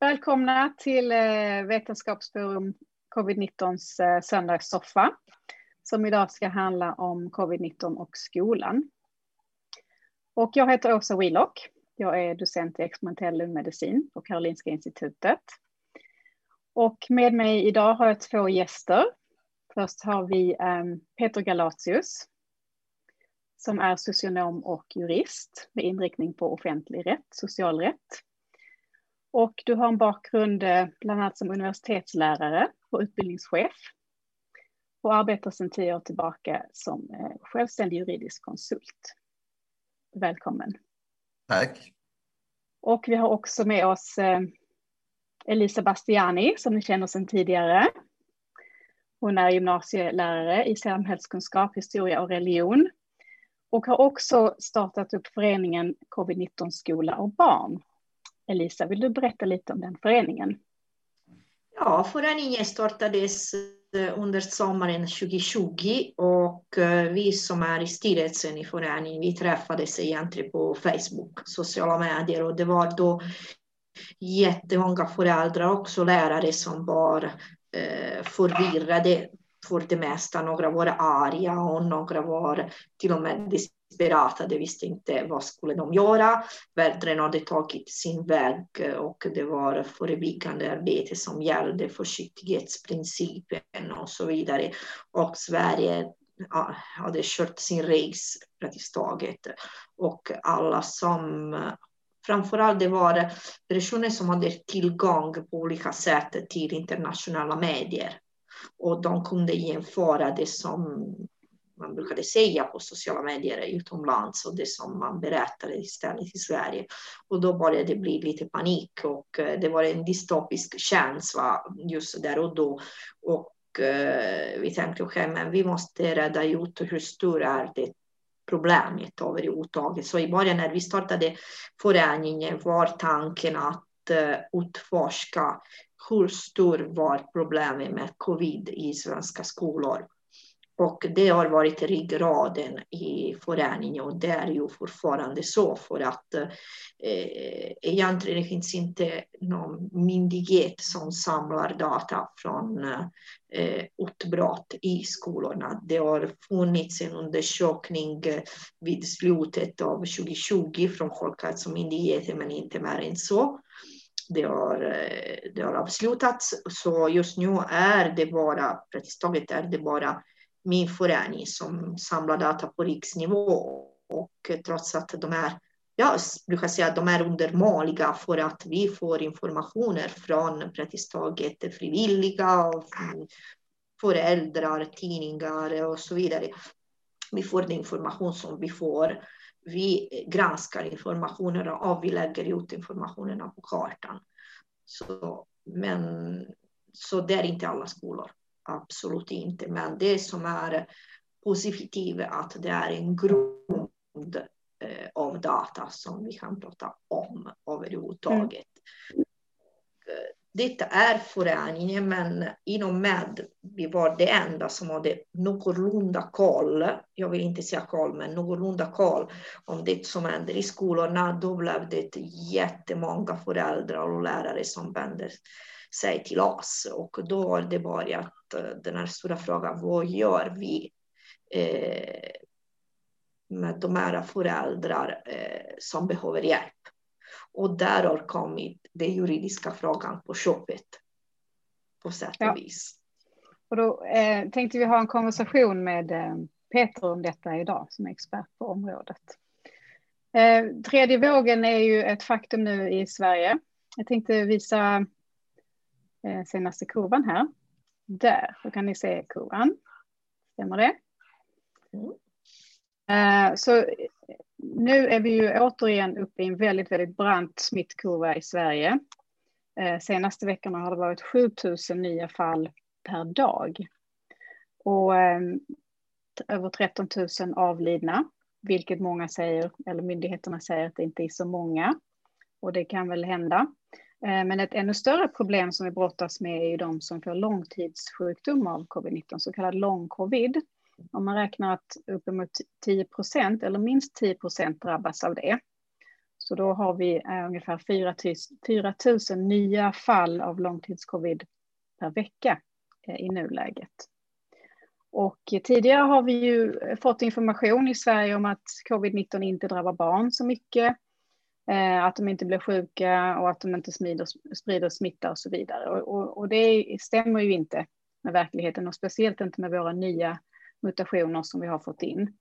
Välkomna till eh, Vetenskapsforum covid-19s eh, söndagssoffa som idag ska handla om covid-19 och skolan. Och jag heter Åsa Willock. Jag är docent i experimentell lungmedicin på Karolinska institutet. Och med mig idag har jag två gäster. Först har vi ehm, Peter Galatius som är socionom och jurist med inriktning på offentlig rätt, socialrätt. Och du har en bakgrund eh, bland annat som universitetslärare och utbildningschef och arbetar sedan tio år tillbaka som eh, självständig juridisk konsult. Välkommen. Tack. Och vi har också med oss eh, Elisa Bastiani som ni känner sedan tidigare. Hon är gymnasielärare i samhällskunskap, historia och religion och har också startat upp föreningen Covid-19 skola och barn. Elisa, vill du berätta lite om den föreningen? Ja, föreningen startades eh, under sommaren 2020 och eh, vi som är i styrelsen i föreningen, vi träffades egentligen på Facebook, sociala medier och det var då jättemånga föräldrar, också lärare som var eh, förvirrade för det mesta. Några var arga och några var till och med desperata. De visste inte vad skulle de göra. Världen hade tagit sin väg eh, och det var förebyggande arbete som gällde, försiktighetsprincipen och så vidare. Och Sverige hade kört sin race praktiskt taget. Och alla som framförallt det var personer som hade tillgång på olika sätt till internationella medier och de kunde jämföra det som man brukade säga på sociala medier utomlands och det som man berättade istället i Sverige. Och då började det bli lite panik och eh, det var en dystopisk känsla just där och då. Och eh, vi tänkte, okej, okay, men vi måste reda ut hur stort är det problemet överhuvudtaget. Så i början när vi startade föreningen var tanken att eh, utforska hur stor var problemet med covid i svenska skolor. Och det har varit ryggraden i föreningen och det är ju fortfarande så för att eh, egentligen finns inte någon myndighet som samlar data från eh, utbrott i skolorna. Det har funnits en undersökning vid slutet av 2020 från Folkhälsomyndigheten men inte mer än så det har, eh, det har avslutats. Så just nu är det bara, praktiskt taget är det bara min förening som samlar data på riksnivå. Och trots att de är, jag brukar säga att de är undermåliga för att vi får informationer från praktiskt taget frivilliga, och föräldrar, tidningar och så vidare. Vi får den information som vi får vi granskar informationen, och vi lägger ut informationen på kartan. Så, men, så det är inte alla skolor, absolut inte. Men det som är positivt är att det är en grund eh, av data som vi kan prata om överhuvudtaget. Mm. Detta är föreningen, men inom med vi var det enda som hade någorlunda koll, jag vill inte säga koll, men någorlunda koll om det som händer i skolorna. Då blev det jättemånga föräldrar och lärare som vände sig till oss och då har det börjat eh, den här stora frågan, vad gör vi eh, med de här föräldrar eh, som behöver hjälp? Och där har kommit den juridiska frågan på köpet. På sätt och ja. vis. Och då eh, tänkte vi ha en konversation med Peter om detta idag som är expert på området. Tredje vågen är ju ett faktum nu i Sverige. Jag tänkte visa senaste kurvan här. Där, då kan ni se kurvan. Stämmer det? Mm. Eh, så nu är vi ju återigen uppe i en väldigt, väldigt brant smittkurva i Sverige. Eh, senaste veckorna har det varit 7000 nya fall per dag. Och eh, över 13 000 avlidna, vilket många säger, eller myndigheterna säger att det inte är så många. Och det kan väl hända. Eh, men ett ännu större problem som vi brottas med är ju de som får långtidssjukdom av covid-19, så kallad lång-covid. Om man räknar att uppemot 10 procent eller minst 10 procent drabbas av det Så då har vi eh, ungefär 4 000 nya fall av långtidscovid per vecka eh, i nuläget. Och tidigare har vi ju fått information i Sverige om att covid-19 inte drabbar barn så mycket. Eh, att de inte blir sjuka och att de inte sprider, sprider smitta och så vidare. Och, och, och, det stämmer ju inte med verkligheten och speciellt inte med våra nya mutationer som vi har fått in.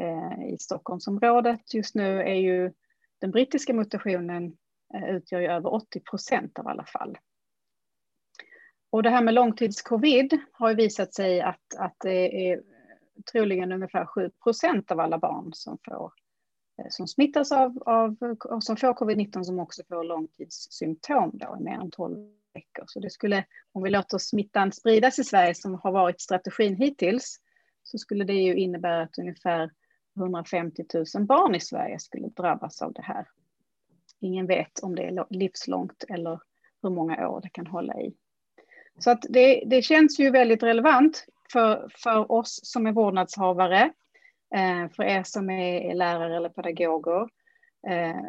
Eh, I Stockholmsområdet just nu är ju den brittiska mutationen eh, utgör ju över 80 procent av alla fall. Och det här med långtidscovid har ju visat sig att, att det är troligen ungefär 7 procent av alla barn som, får, Eh, som smittas av, av som får covid-19 som också får långtidssymptom då i mer än 12 veckor. Så det skulle, om vi låter smittan spridas i Sverige som har varit strategin hittills, så skulle det ju innebära att ungefär 150 000 barn i Sverige skulle drabbas av det här. Ingen vet om det är livslångt eller hur många år det kan hålla i. Så att det, det känns ju väldigt relevant för, för oss som är vårdnadshavare, Eh, för er som är lärare eller pedagoger, eh,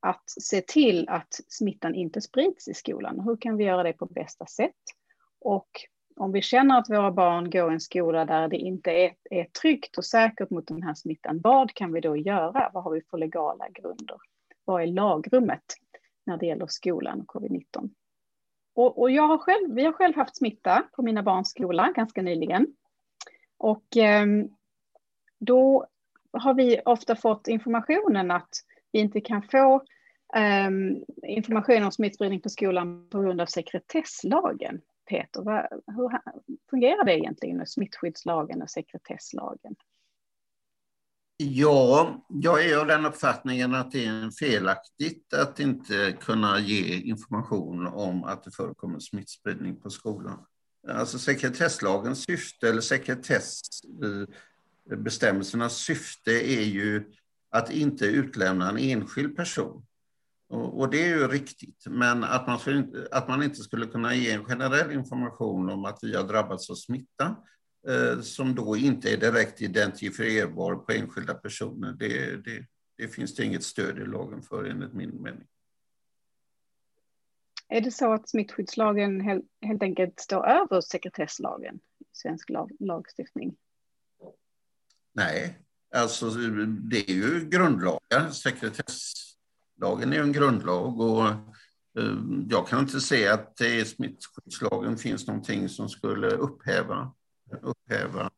att se till att smittan inte sprids i skolan. Hur kan vi göra det på bästa sätt? Och om vi känner att våra barn går i en skola där det inte är, är tryggt och säkert mot den här smittan, vad kan vi då göra? Vad har vi för legala grunder? Vad är lagrummet när det gäller skolan och covid-19? Och, och, jag har själv, vi har själv haft smitta på mina barns skola ganska nyligen. Och eh, då har vi ofta fått informationen att vi inte kan få eh, information om smittspridning på skolan på grund av sekretesslagen. Peter, vad, hur fungerar det egentligen med smittskyddslagen och sekretesslagen? Ja, jag är av den uppfattningen att det är felaktigt att inte kunna ge information om att det förekommer smittspridning på skolan. Alltså sekretesslagens syfte, eller sekretess... Bestämmelsernas syfte är ju att inte utlämna en enskild person. Och, det är ju riktigt, men att man, inte, att man inte skulle kunna ge en generell information om att vi har drabbats av smitta, eh, som då inte är direkt identifierbar på enskilda personer, det, det, det finns det inget stöd i lagen för enligt min mening. Är det så att smittskyddslagen helt, helt enkelt står över sekretesslagen i svensk lag, lagstiftning? Nej, alltså det är ju grundlagar. Sekretesslagen är ju en grundlag och eh, jag kan inte se att det i smittskyddslagen finns någonting som skulle upphäva upphäva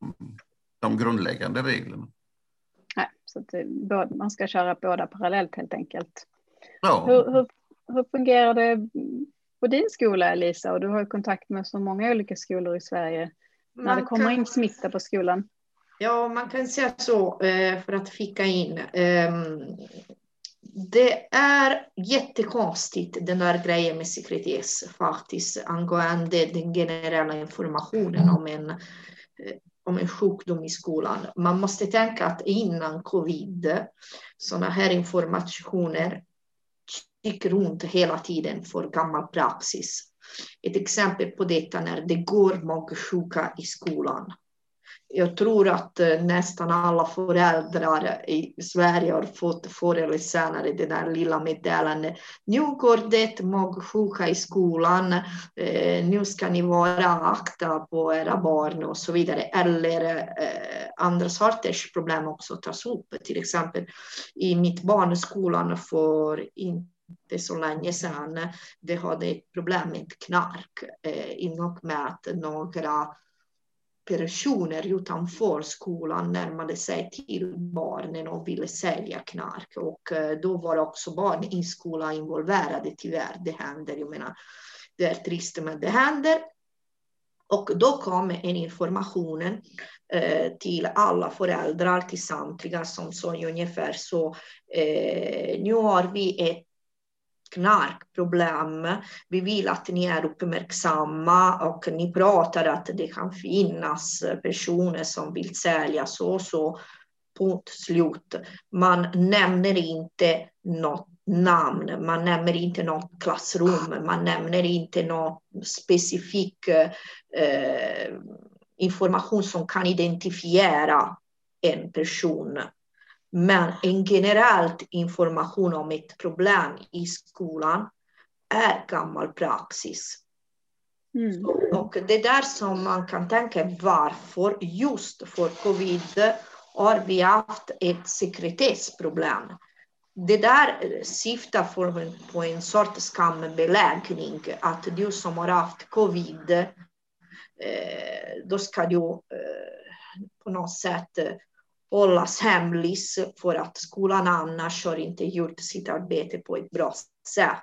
de grundläggande reglerna. Nej, så att man ska köra båda parallellt helt enkelt. Ja. Hur, hur, hur fungerar det på din skola, Elisa? Och du har ju kontakt med så många olika skolor i Sverige. Man när det kommer kan... in smitta på skolan. Ja, man kan säga så eh, för att fika in. Ehm, det är jättekonstigt den där grejen med sekretess faktiskt angående den generella informationen om en, eh, om en sjukdom i skolan. Man måste tänka att innan covid, sådana här informationer gick runt hela tiden för gammal praxis. Ett exempel på detta när det går många sjuka i skolan jag tror att eh, nästan alla föräldrar i Sverige har fått förr eller senare det där lilla meddelandet. Nu går det magsjuka i skolan, eh, nu ska ni vara akta på era barn och så vidare. Eller eh, andra sorters problem också tas upp. Till exempel i mitt barn skolan för inte så länge sedan, det hade ett problem med knark eh, i och med att några personer utanför skolan närmade sig till barnen och ville sälja knark. Och eh, då var också barn i skolan involverade, tyvärr. Det händer, jag menar, det är trist men det händer. Och då kom en information eh, till alla föräldrar, till samtliga som sa ungefär så. Eh, nu har vi ett knarkproblem. Vi vill att ni är uppmärksamma och ni pratar att det kan finnas personer som vill sälja så och så. Punkt slut. Man nämner inte något namn, man nämner inte något klassrum, man nämner inte någon specifik eh, information som kan identifiera en person men en generell information om ett problem i skolan är gammal praxis. Mm. Och det är där som man kan tänka varför just för covid har vi haft ett sekretessproblem. Det där syftar på en sorts skambeläggning, att du som har haft covid, eh, då ska du eh, på något sätt hållas hemlis för att skolan annars har inte gjort sitt arbete på ett bra sätt.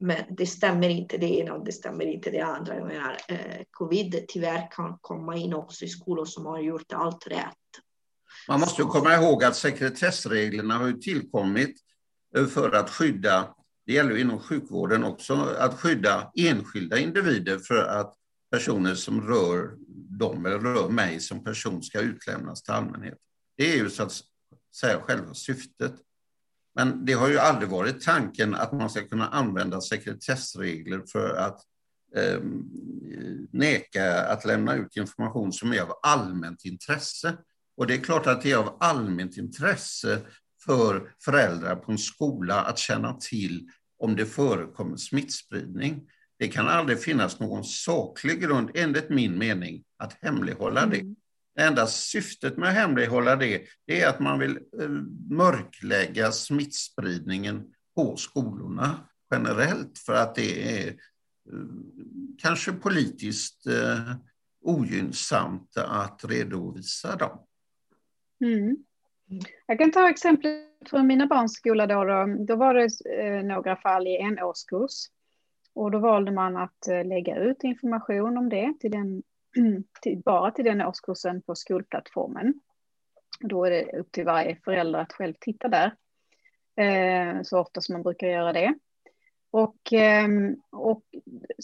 Men det stämmer inte det ena och det stämmer inte det andra. Jag menar, eh, covid tyvärr kan komma in också i skolor som har gjort allt rätt. Man måste komma ihåg att sekretessreglerna har tillkommit eh, för att skydda, det gäller inom sjukvården också, att skydda enskilda individer för att personer som rör dem eller rör mig som person ska utlämnas till allmänheten. Det är ju så att säga själva syftet. Men det har ju aldrig varit tanken att man ska kunna använda sekretessregler för att eh, neka att lämna ut information som är av allmänt intresse. Och det är klart att det är av allmänt intresse för föräldrar på en skola att känna till om det förekommer smittspridning. Det kan aldrig finnas någon saklig grund, enligt min mening, att hemlighålla det. Mm. Det enda syftet med att hemlighålla det, det är att man vill eh, mörklägga smittspridningen på skolorna generellt för att det är eh, kanske politiskt eh, ogynnsamt att redovisa dem. Mm. Jag kan ta exempel från mina barns skola. Då, då, då var det några fall i en årskurs. Och då valde man att eh, lägga ut information om det till den till, bara till den årskursen på skolplattformen. Då är det upp till varje förälder att själv titta där, eh, så ofta som man brukar göra det. Och, eh, och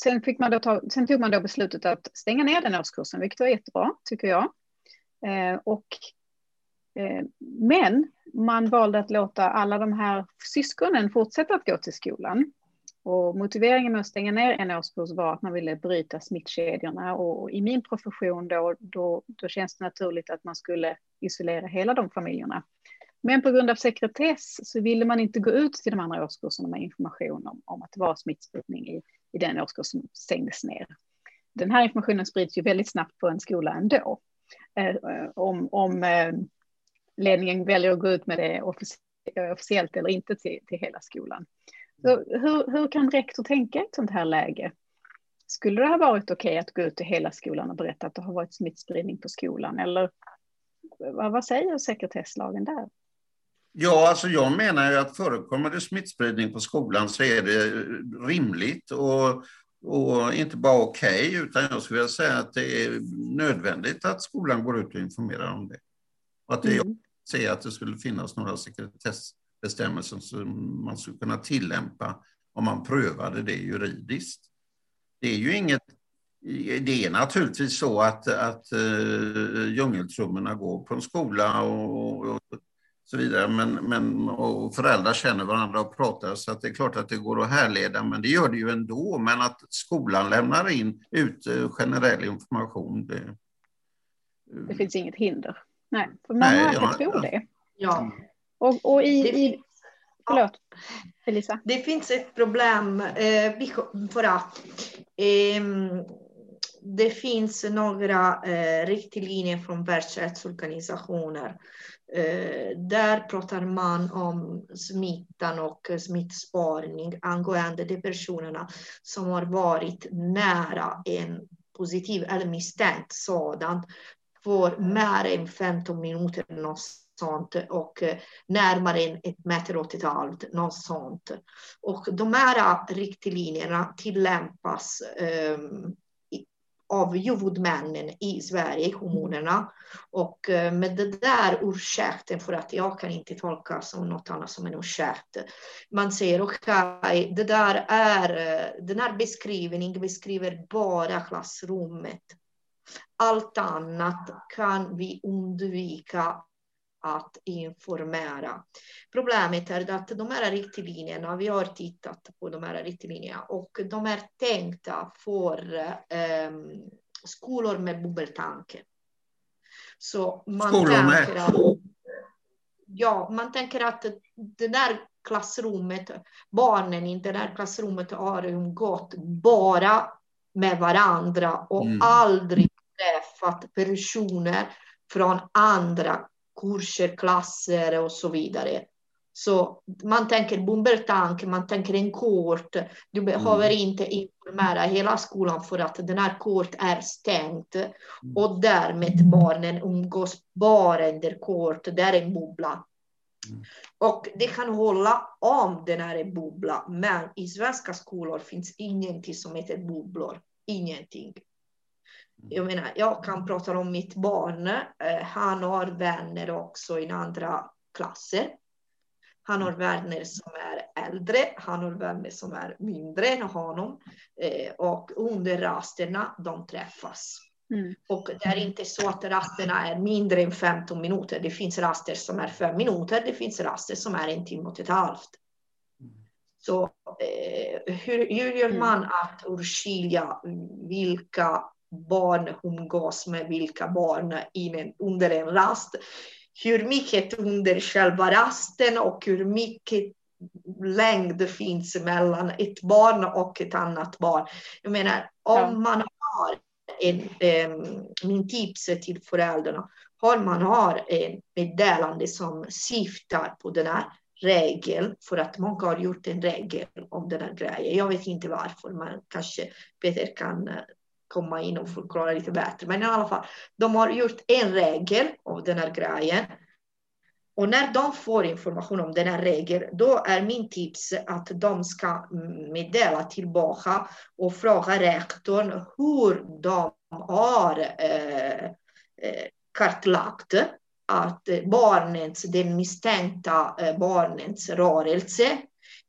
sen, fick man då ta, sen tog man då beslutet att stänga ner den årskursen, vilket var jättebra, tycker jag. Eh, och, eh, men man valde att låta alla de här syskonen fortsätta att gå till skolan. Och motiveringen med att stänga ner en årskurs var att man ville bryta smittkedjorna och i min profession då, då, då känns det naturligt att man skulle isolera hela de familjerna. Men på grund av sekretess så ville man inte gå ut till de andra årskurserna med information om, om att det var smittspridning i, i den årskurs som stängdes ner. Den här informationen sprids ju väldigt snabbt på en skola ändå. Eh, om om eh, ledningen väljer att gå ut med det officiellt eller inte till, till hela skolan. Så hur, hur kan rektor tänka i ett sånt här läge? Skulle det ha varit okej okay att gå ut till hela skolan och berätta att det har varit smittspridning på skolan? Eller vad säger sekretesslagen där? Ja, alltså jag menar ju att förekommer det smittspridning på skolan så är det rimligt och, och inte bara okej, okay, utan jag skulle vilja säga att det är nödvändigt att skolan går ut och informerar om det. Och att det, mm. jag ser att det skulle finnas några sekretess bestämmelsen som man skulle kunna tillämpa om man prövade det juridiskt. Det är ju inget det är naturligtvis så att, att uh, djungeltrummorna går på en skola och, och, så vidare, men, men och föräldrar känner varandra och pratar så att det är klart att det går att härleda, men det gör det ju ändå. Men att skolan lämnar in ut uh, generell information, det... det finns inget hinder. Nej, för många Nej, ja, tror det. Ja. Och, och i, det, i, förlåt, Elisa. Det finns ett problem eh, för att eh, det finns några eh, riktlinjer från Världshälsoorganisationen. Eh, där pratar man om smittan och smittspårning angående de personerna som har varit nära en positiv eller misstänkt sådan för mer än 15 minuter någonstans sånt och eh, närmare en ett meter åt ett halvt, något sånt. Och de här eh, riktlinjerna tillämpas um, av huvudmännen i Sverige, kommunerna. Och eh, med det där ursäkten, för att jag kan inte tolka som något annat som en ursäkt. Man säger okej, okay, det där är, eh, den här beskrivningen beskriver bara klassrummet. Allt annat kan vi undvika att informera. Problemet är att de här riktlinjerna, vi har tittat på de här riktlinjerna och de är tänkta för eh, skolor med bubbeltanke. Så man skolor med? Att, ja, man tänker att det där klassrummet, barnen i det där klassrummet har umgått bara med varandra och mm. aldrig träffat personer från andra kurser, klasser och så vidare. Så man tänker bombertank, man tänker en kort. Du behöver mm. inte informera hela skolan för att den här kort är stängt. Mm. Och därmed barnen umgås bara under kort, där är en bubbla. Mm. Och det kan hålla om den här bubbla, men i svenska skolor finns ingenting som heter bubblor. Ingenting. Mm. Jag menar, jag kan prata om mitt barn. Eh, han har vänner också i andra klasser. Han har vänner som är äldre, han har vänner som är mindre än honom. Eh, och under rasterna, de träffas. Mm. Och det är inte så att rasterna är mindre än 15 minuter. Det finns raster som är fem minuter, det finns raster som är en timme och ett halvt. Så eh, hur, hur gör mm. man att urskilja vilka barn umgås med vilka barn in, under en rast? hur mycket under själva rasten och hur mycket längd finns mellan ett barn och ett annat barn. Jag menar, om man har en, um, min tips till föräldrarna, om man har en meddelande som syftar på den här regeln, för att många har gjort en regel om den här grejen. Jag vet inte varför, men kanske Peter kan eh, komma in och förklara lite bättre. Men i alla fall, de har gjort en regel av den här grejen. Och när de får information om den här regeln, då är min tips att de ska meddela tillbaka och fråga rektorn hur de har eh, eh kartlagt att barnens, den misstänkta eh, barnets barnens rörelse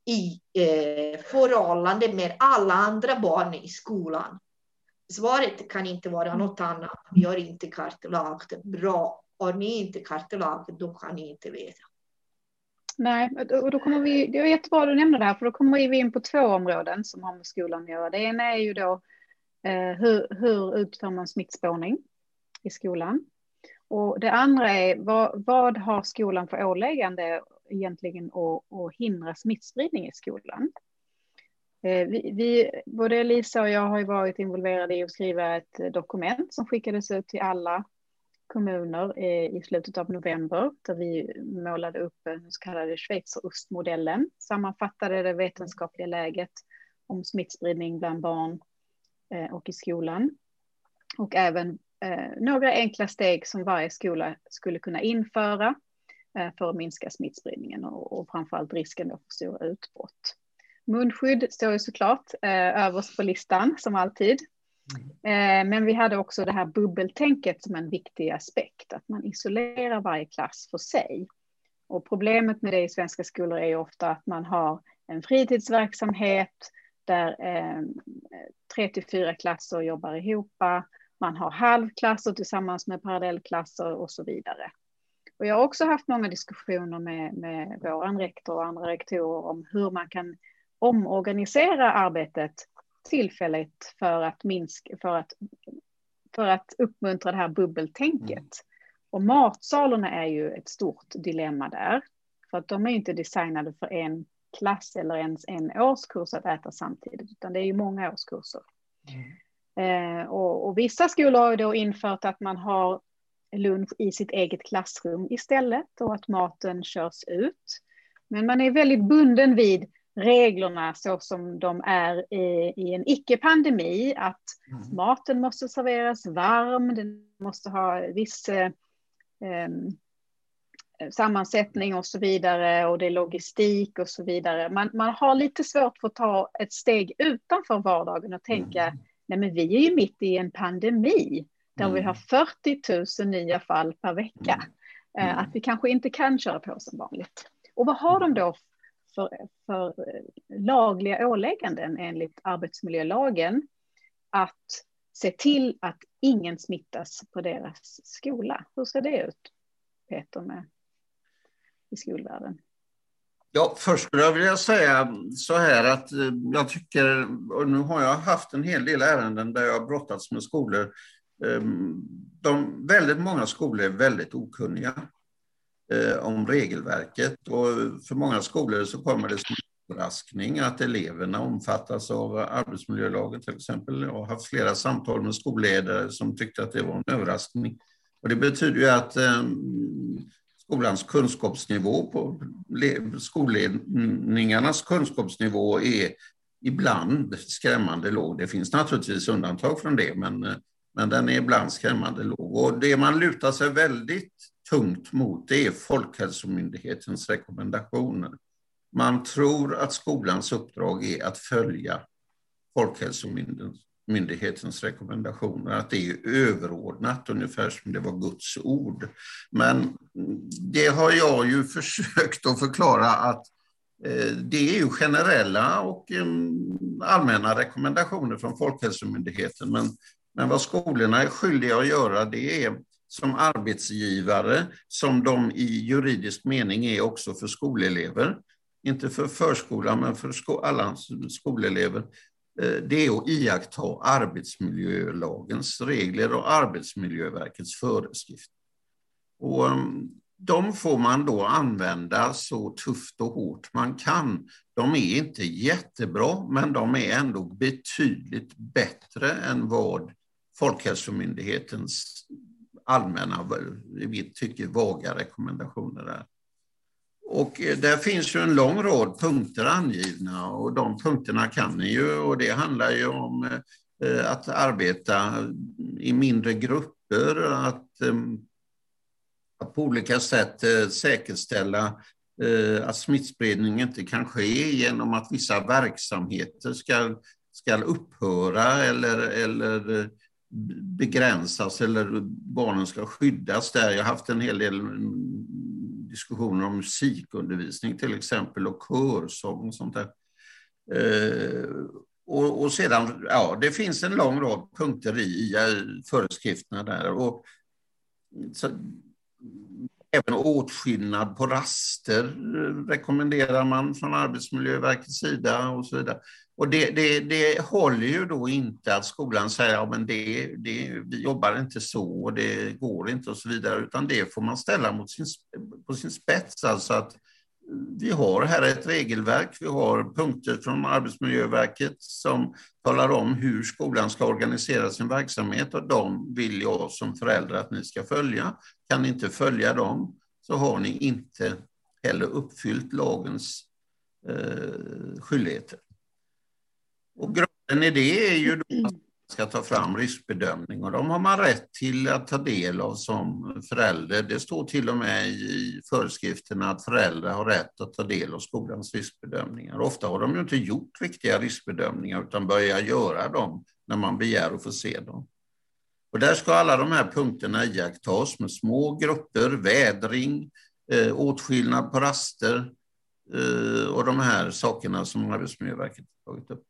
i eh, förhållande med alla andra barn i skolan. Svaret kan inte vara något annat. Vi har inte kartlagt bra. Har ni inte kartlagt, då kan ni inte veta. Nej, och då kommer vi, det är jättebra du nämner det här, för då kommer vi in på två områden som har med skolan att göra. Det ena är ju då eh, hur, hur utför man smittspårning i skolan? Och det andra är vad, vad har skolan för åläggande egentligen att, att hindra smittspridning i skolan? Eh, vi, vi, både Lisa och jag har ju varit involverade i att skriva ett dokument som skickades ut till alla kommuner eh, i slutet av november där vi målade upp den så kallade schweizerostmodellen, sammanfattade det vetenskapliga läget om smittspridning bland barn eh, och i skolan. Och även några enkla steg som varje skola skulle kunna införa för att minska smittspridningen och, framförallt risken för stora utbrott. Munskydd står ju såklart eh, överst på listan som alltid. Mm. Eh, men vi hade också det här bubbeltänket som en viktig aspekt, att man isolerar varje klass för sig. Och problemet med det i svenska skolor är ju ofta att man har en fritidsverksamhet där eh, tre till fyra klasser jobbar ihop. Man har halvklasser tillsammans med parallellklasser och så vidare. Och jag har också haft många diskussioner med, med vår rektor och andra rektorer om hur man kan omorganisera arbetet tillfälligt för att, minska, för att, för att uppmuntra det här bubbeltänket. Mm. Och matsalarna är ju ett stort dilemma där. För att de är inte designade för en klass eller ens en årskurs att äta samtidigt, utan det är ju många årskurser. Mm. Eh, och, och, vissa skolor har då infört att man har lunch i sitt eget klassrum istället och att maten körs ut. Men man är väldigt bunden vid reglerna så som de är i, i en icke-pandemi, att mm. maten måste serveras varm, den måste ha viss eh, sammansättning och så vidare och det är logistik och så vidare. Man, man har lite svårt för att ta ett steg utanför vardagen och tänka, mm. nej men vi är ju mitt i en pandemi där mm. vi har 40 000 nya fall per vecka. Eh, mm. Att vi kanske inte kan köra på som vanligt. Och vad har de då för, för eh, lagliga ålägganden enligt arbetsmiljölagen att se till att ingen smittas på deras skola. Hur ser det ut, Peter, med, i skolvärlden? Ja, först skulle jag vilja säga så här att eh, jag tycker, och nu har jag haft en hel del ärenden där jag har brottats med skolor. Ehm, de, väldigt många skolor är väldigt okunniga eh, om regelverket. Och för många skolor så kommer det som en överraskning att eleverna omfattas av arbetsmiljölagen till exempel. Jag har haft flera samtal med skolledare som tyckte att det var en överraskning. Och det betyder ju att eh, skolans kunskapsnivå på skolledningarnas kunskapsnivå är ibland skrämmande låg. Det finns naturligtvis undantag från det, men, eh, men den är ibland skrämmande låg. Och det man lutar sig väldigt tungt mot det är Folkhälsomyndighetens rekommendationer. Man tror att skolans uppdrag är att följa Folkhälsomyndighetens rekommendationer, att det är överordnat, ungefär som det var Guds ord. Men det har jag ju försökt att förklara att eh, det är ju generella och eh, allmänna rekommendationer från Folkhälsomyndigheten. Men, men vad skolorna är skyldiga att göra det är som arbetsgivare, som de i juridisk mening är också för skolelever, inte för förskolan men för alla skolelever, eh, det är att iaktta arbetsmiljölagens regler och Arbetsmiljöverkets föreskrifter. Och mm, de får man då använda så tufft och hårt man kan. De är inte jättebra, men de är ändå betydligt bättre än vad Folkhälsomyndighetens allmänna, i mitt tycke, vaga rekommendationer där. Och eh, där finns ju en lång rad punkter angivna och de punkterna kan ni ju och det handlar ju om eh, eh, att arbeta i mindre grupper, att att på olika sätt säkerställa att smittspridning inte kan ske genom att vissa verksamheter ska, ska upphöra eller, eller eh, begränsas eller barnen ska skyddas där. Jag har haft en hel del diskussioner om musikundervisning till exempel och körsång och sånt där. Eh, och, och, sedan, ja, det finns en lång rad punkter i, eh, föreskrifterna där. Och, så, Även åtskillnad på raster eh, rekommenderar man från Arbetsmiljöverkets sida och så vidare. Och det, det, det håller ju då inte att skolan säger att ja, det, det, vi jobbar inte så och det går inte och så vidare, utan det får man ställa mot sin, på sin spets. Alltså att vi har här ett regelverk, vi har punkter från Arbetsmiljöverket som talar om hur skolan ska organisera sin verksamhet och de vill jag som förälder att ni ska följa. Kan ni inte följa dem så har ni inte heller uppfyllt lagens eh, skyldigheter. Och grunden i det är ju då att man ska ta fram riskbedömning och de har man rätt till att ta del av som förälder. Det står till och med i föreskrifterna att föräldrar har rätt att ta del av skolans riskbedömningar. Ofta har de ju inte gjort riktiga riskbedömningar utan börjar göra dem när man begär att få se dem. Och där ska alla de här punkterna iakttas med små grupper, vädring, eh, åtskillnad på raster eh, och de här sakerna som Arbetsmiljöverket har tagit upp.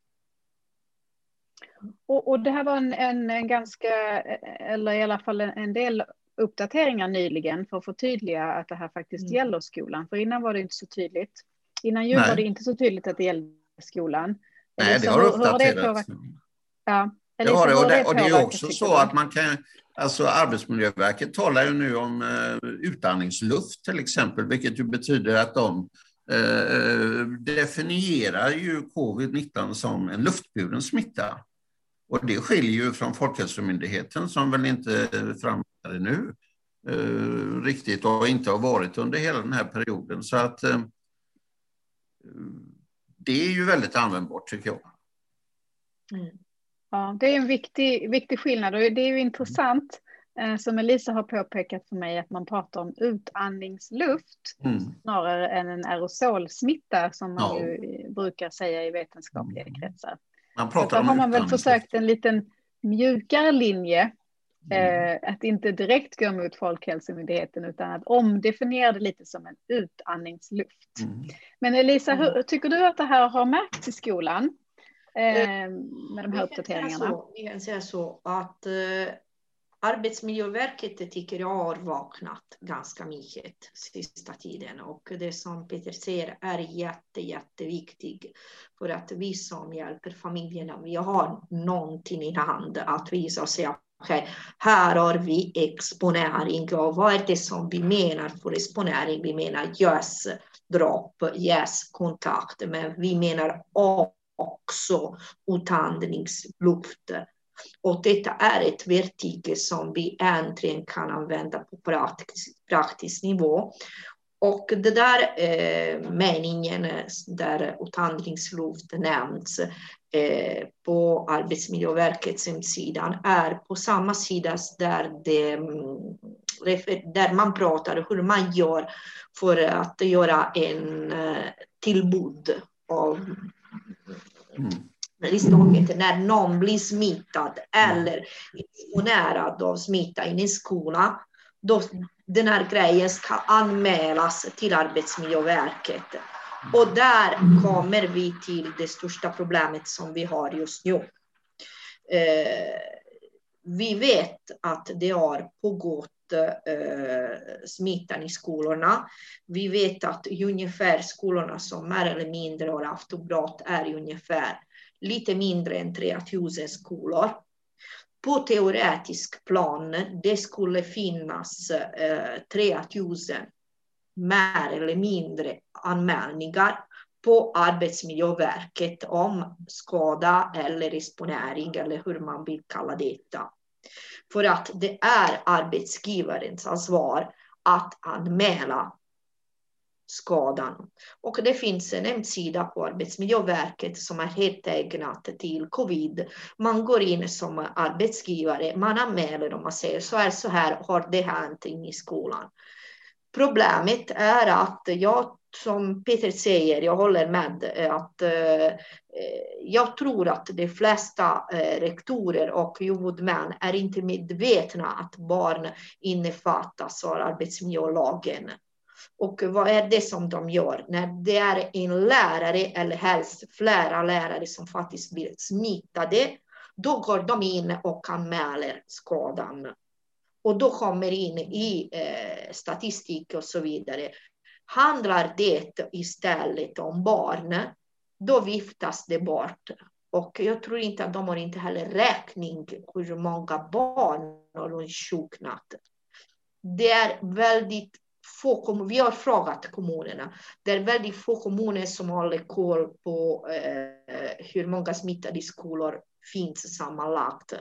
Och, och det här var en, en, en, ganska, eller i alla fall en, en, del uppdateringar nyligen för att förtydliga att det här faktiskt mm. gäller skolan. För innan var det inte så tydligt. Innan jul var det inte så tydligt att det gällde skolan. Nej, det har uppdaterats. Ja. Det har det, och det, och det är också så att man kan, alltså Arbetsmiljöverket talar ju nu om uh, utandningsluft till exempel, vilket ju betyder att de uh, definierar ju covid-19 som en luftburen smitta. Och det skiljer ju från Folkhälsomyndigheten som väl inte framgår nu uh, riktigt och inte har varit under hela den här perioden. Så att uh, det är ju väldigt användbart tycker jag. Mm. Ja, det är en viktig, viktig skillnad och det är ju intressant uh, som Elisa har påpekat för mig att man pratar om utandningsluft mm. snarare än en aerosolsmitta som man ja. ju brukar säga i vetenskapliga mm. kretsar. Man pratar om har man väl försökt en liten mjukare linje. Mm. Eh, att inte direkt gå mot Folkhälsomyndigheten utan att omdefiniera det lite som en utandningsluft. Mm. Men Elisa, hur, mm. tycker du att det här har märkts i skolan? Eh, med de här uppdateringarna? Vi kan säga så att eh, Arbetsmiljöverket tycker jag har vaknat ganska mycket sista tiden och det som Peter säger är jätte, jätteviktigt för att vi som hjälper familjerna, vi har någonting i hand att visa och säga okay, här har vi exponering och vad är det som vi menar för exponering? Vi menar yes, dropp, yes, kontakt, men vi menar också utandningsluft. Och detta är ett verktyg som vi äntligen kan använda på praktisk, praktisk nivå. Och det där eh, meningen eh, där utandningsluft nämns eh, på Arbetsmiljöverkets hemsida är på samma sida där, det, mm, där man pratar hur man gör för att göra en eh, tillbud av mm risktaket när någon blir smittad eller exponerad av smitta i en skola, då den här grejen ska anmälas till Arbetsmiljöverket. Och där kommer vi till det största problemet som vi har just nu. Eh, vi vet att det har pågått eh, smittan i skolorna. Vi vet att ungefär skolorna som mer eller mindre har haft uppbrott är ungefär lite mindre än 3000 skolor. På teoretisk plan, det skulle finnas eh, 3000 mer eller mindre anmälningar på Arbetsmiljöverket om skada eller exponering eller hur man vill kalla detta. För att det är arbetsgivarens ansvar att anmäla skadan. Och det finns en hemsida på Arbetsmiljöverket som är helt ägnat till covid. Man går in som arbetsgivare, man anmäler och man säger så här, så här har det hänt i skolan. Problemet är att jag, som Peter säger, jag håller med, att eh, jag tror att de flesta eh, rektorer och huvudmän är inte medvetna att barn innefattas av arbetsmiljölagen. Och vad är det som de gör? När det är en lärare eller helst flera lärare som faktiskt blir smittade, då går de in och anmäler skadan. Och då kommer in i eh, statistik och så vidare. Handlar det istället om barn, då viftas det bort. Och jag tror inte att de har inte heller räkning hur många barn har insjuknat. Det är väldigt få vi har frågat kommunerna. Det är väldigt få kommuner som håller koll på eh, hur många smittade skolor finns sammanlagt.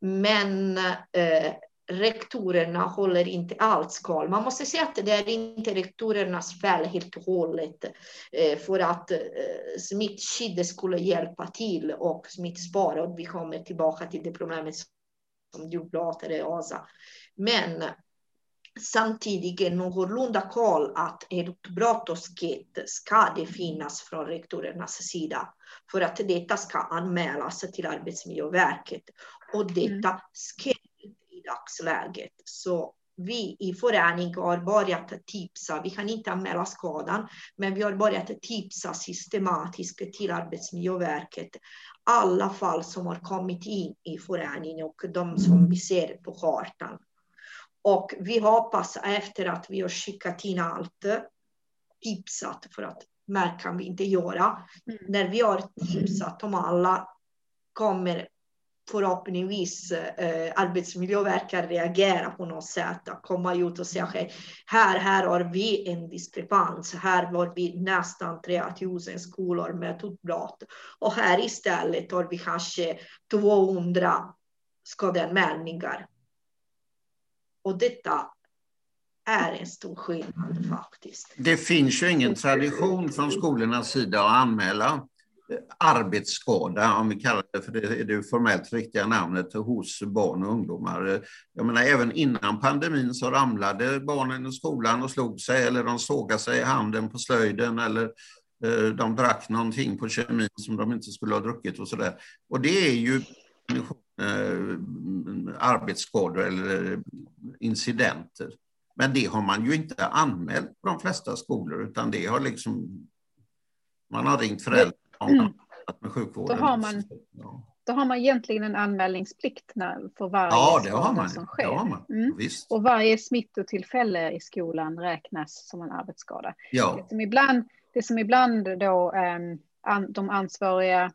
Men eh, rektorerna håller inte alls koll. Man måste säga att det är inte rektorernas fel helt och hållet eh, för att eh, smittskyddet skulle hjälpa till och smittspara. Och vi kommer tillbaka till det problemet som du pratade om, Asa. Men samtidigt någorlunda koll att utbrott och skit ska det finnas från rektorernas sida för att detta ska anmälas till Arbetsmiljöverket. Och detta mm. sker i dagsläget. Så vi i föreningen har börjat tipsa, vi kan inte anmäla skadan, men vi har börjat tipsa systematiskt till Arbetsmiljöverket alla fall som har kommit in i föreningen och de som vi ser på kartan. Och vi hoppas efter att vi har skickat in allt, tipsat, för att mer kan vi inte göra. Mm. När vi har tipsat om alla kommer förhoppningsvis eh, Arbetsmiljöverket reagera på något sätt, att komma ut och säga okay, här, här har vi en diskrepans, här har vi nästan 3000 skolor med utbrott och här istället har vi kanske 200 skadeanmälningar. Och detta är en stor skillnad faktiskt. Det finns ju ingen tradition från skolornas sida att anmäla arbetsskada, om vi kallar det för det, är det formellt riktiga namnet, hos barn och ungdomar. Jag menar, även innan pandemin så ramlade barnen i skolan och slog sig eller de sågade sig i handen på slöjden eller eh, de drack någonting på kemin som de inte skulle ha druckit och sådär. Och det är ju arbetsskador eller incidenter. Men det har man ju inte anmält på de flesta skolor, utan det har liksom... Man har ringt föräldrar mm. med sjukvården. Då har, man, då har man egentligen en anmälningsplikt för varje ja, det har man. som sker. Det har man. Mm. Och varje smittotillfälle i skolan räknas som en arbetsskada. Ja. Det, som ibland, det som ibland då, an, de ansvariga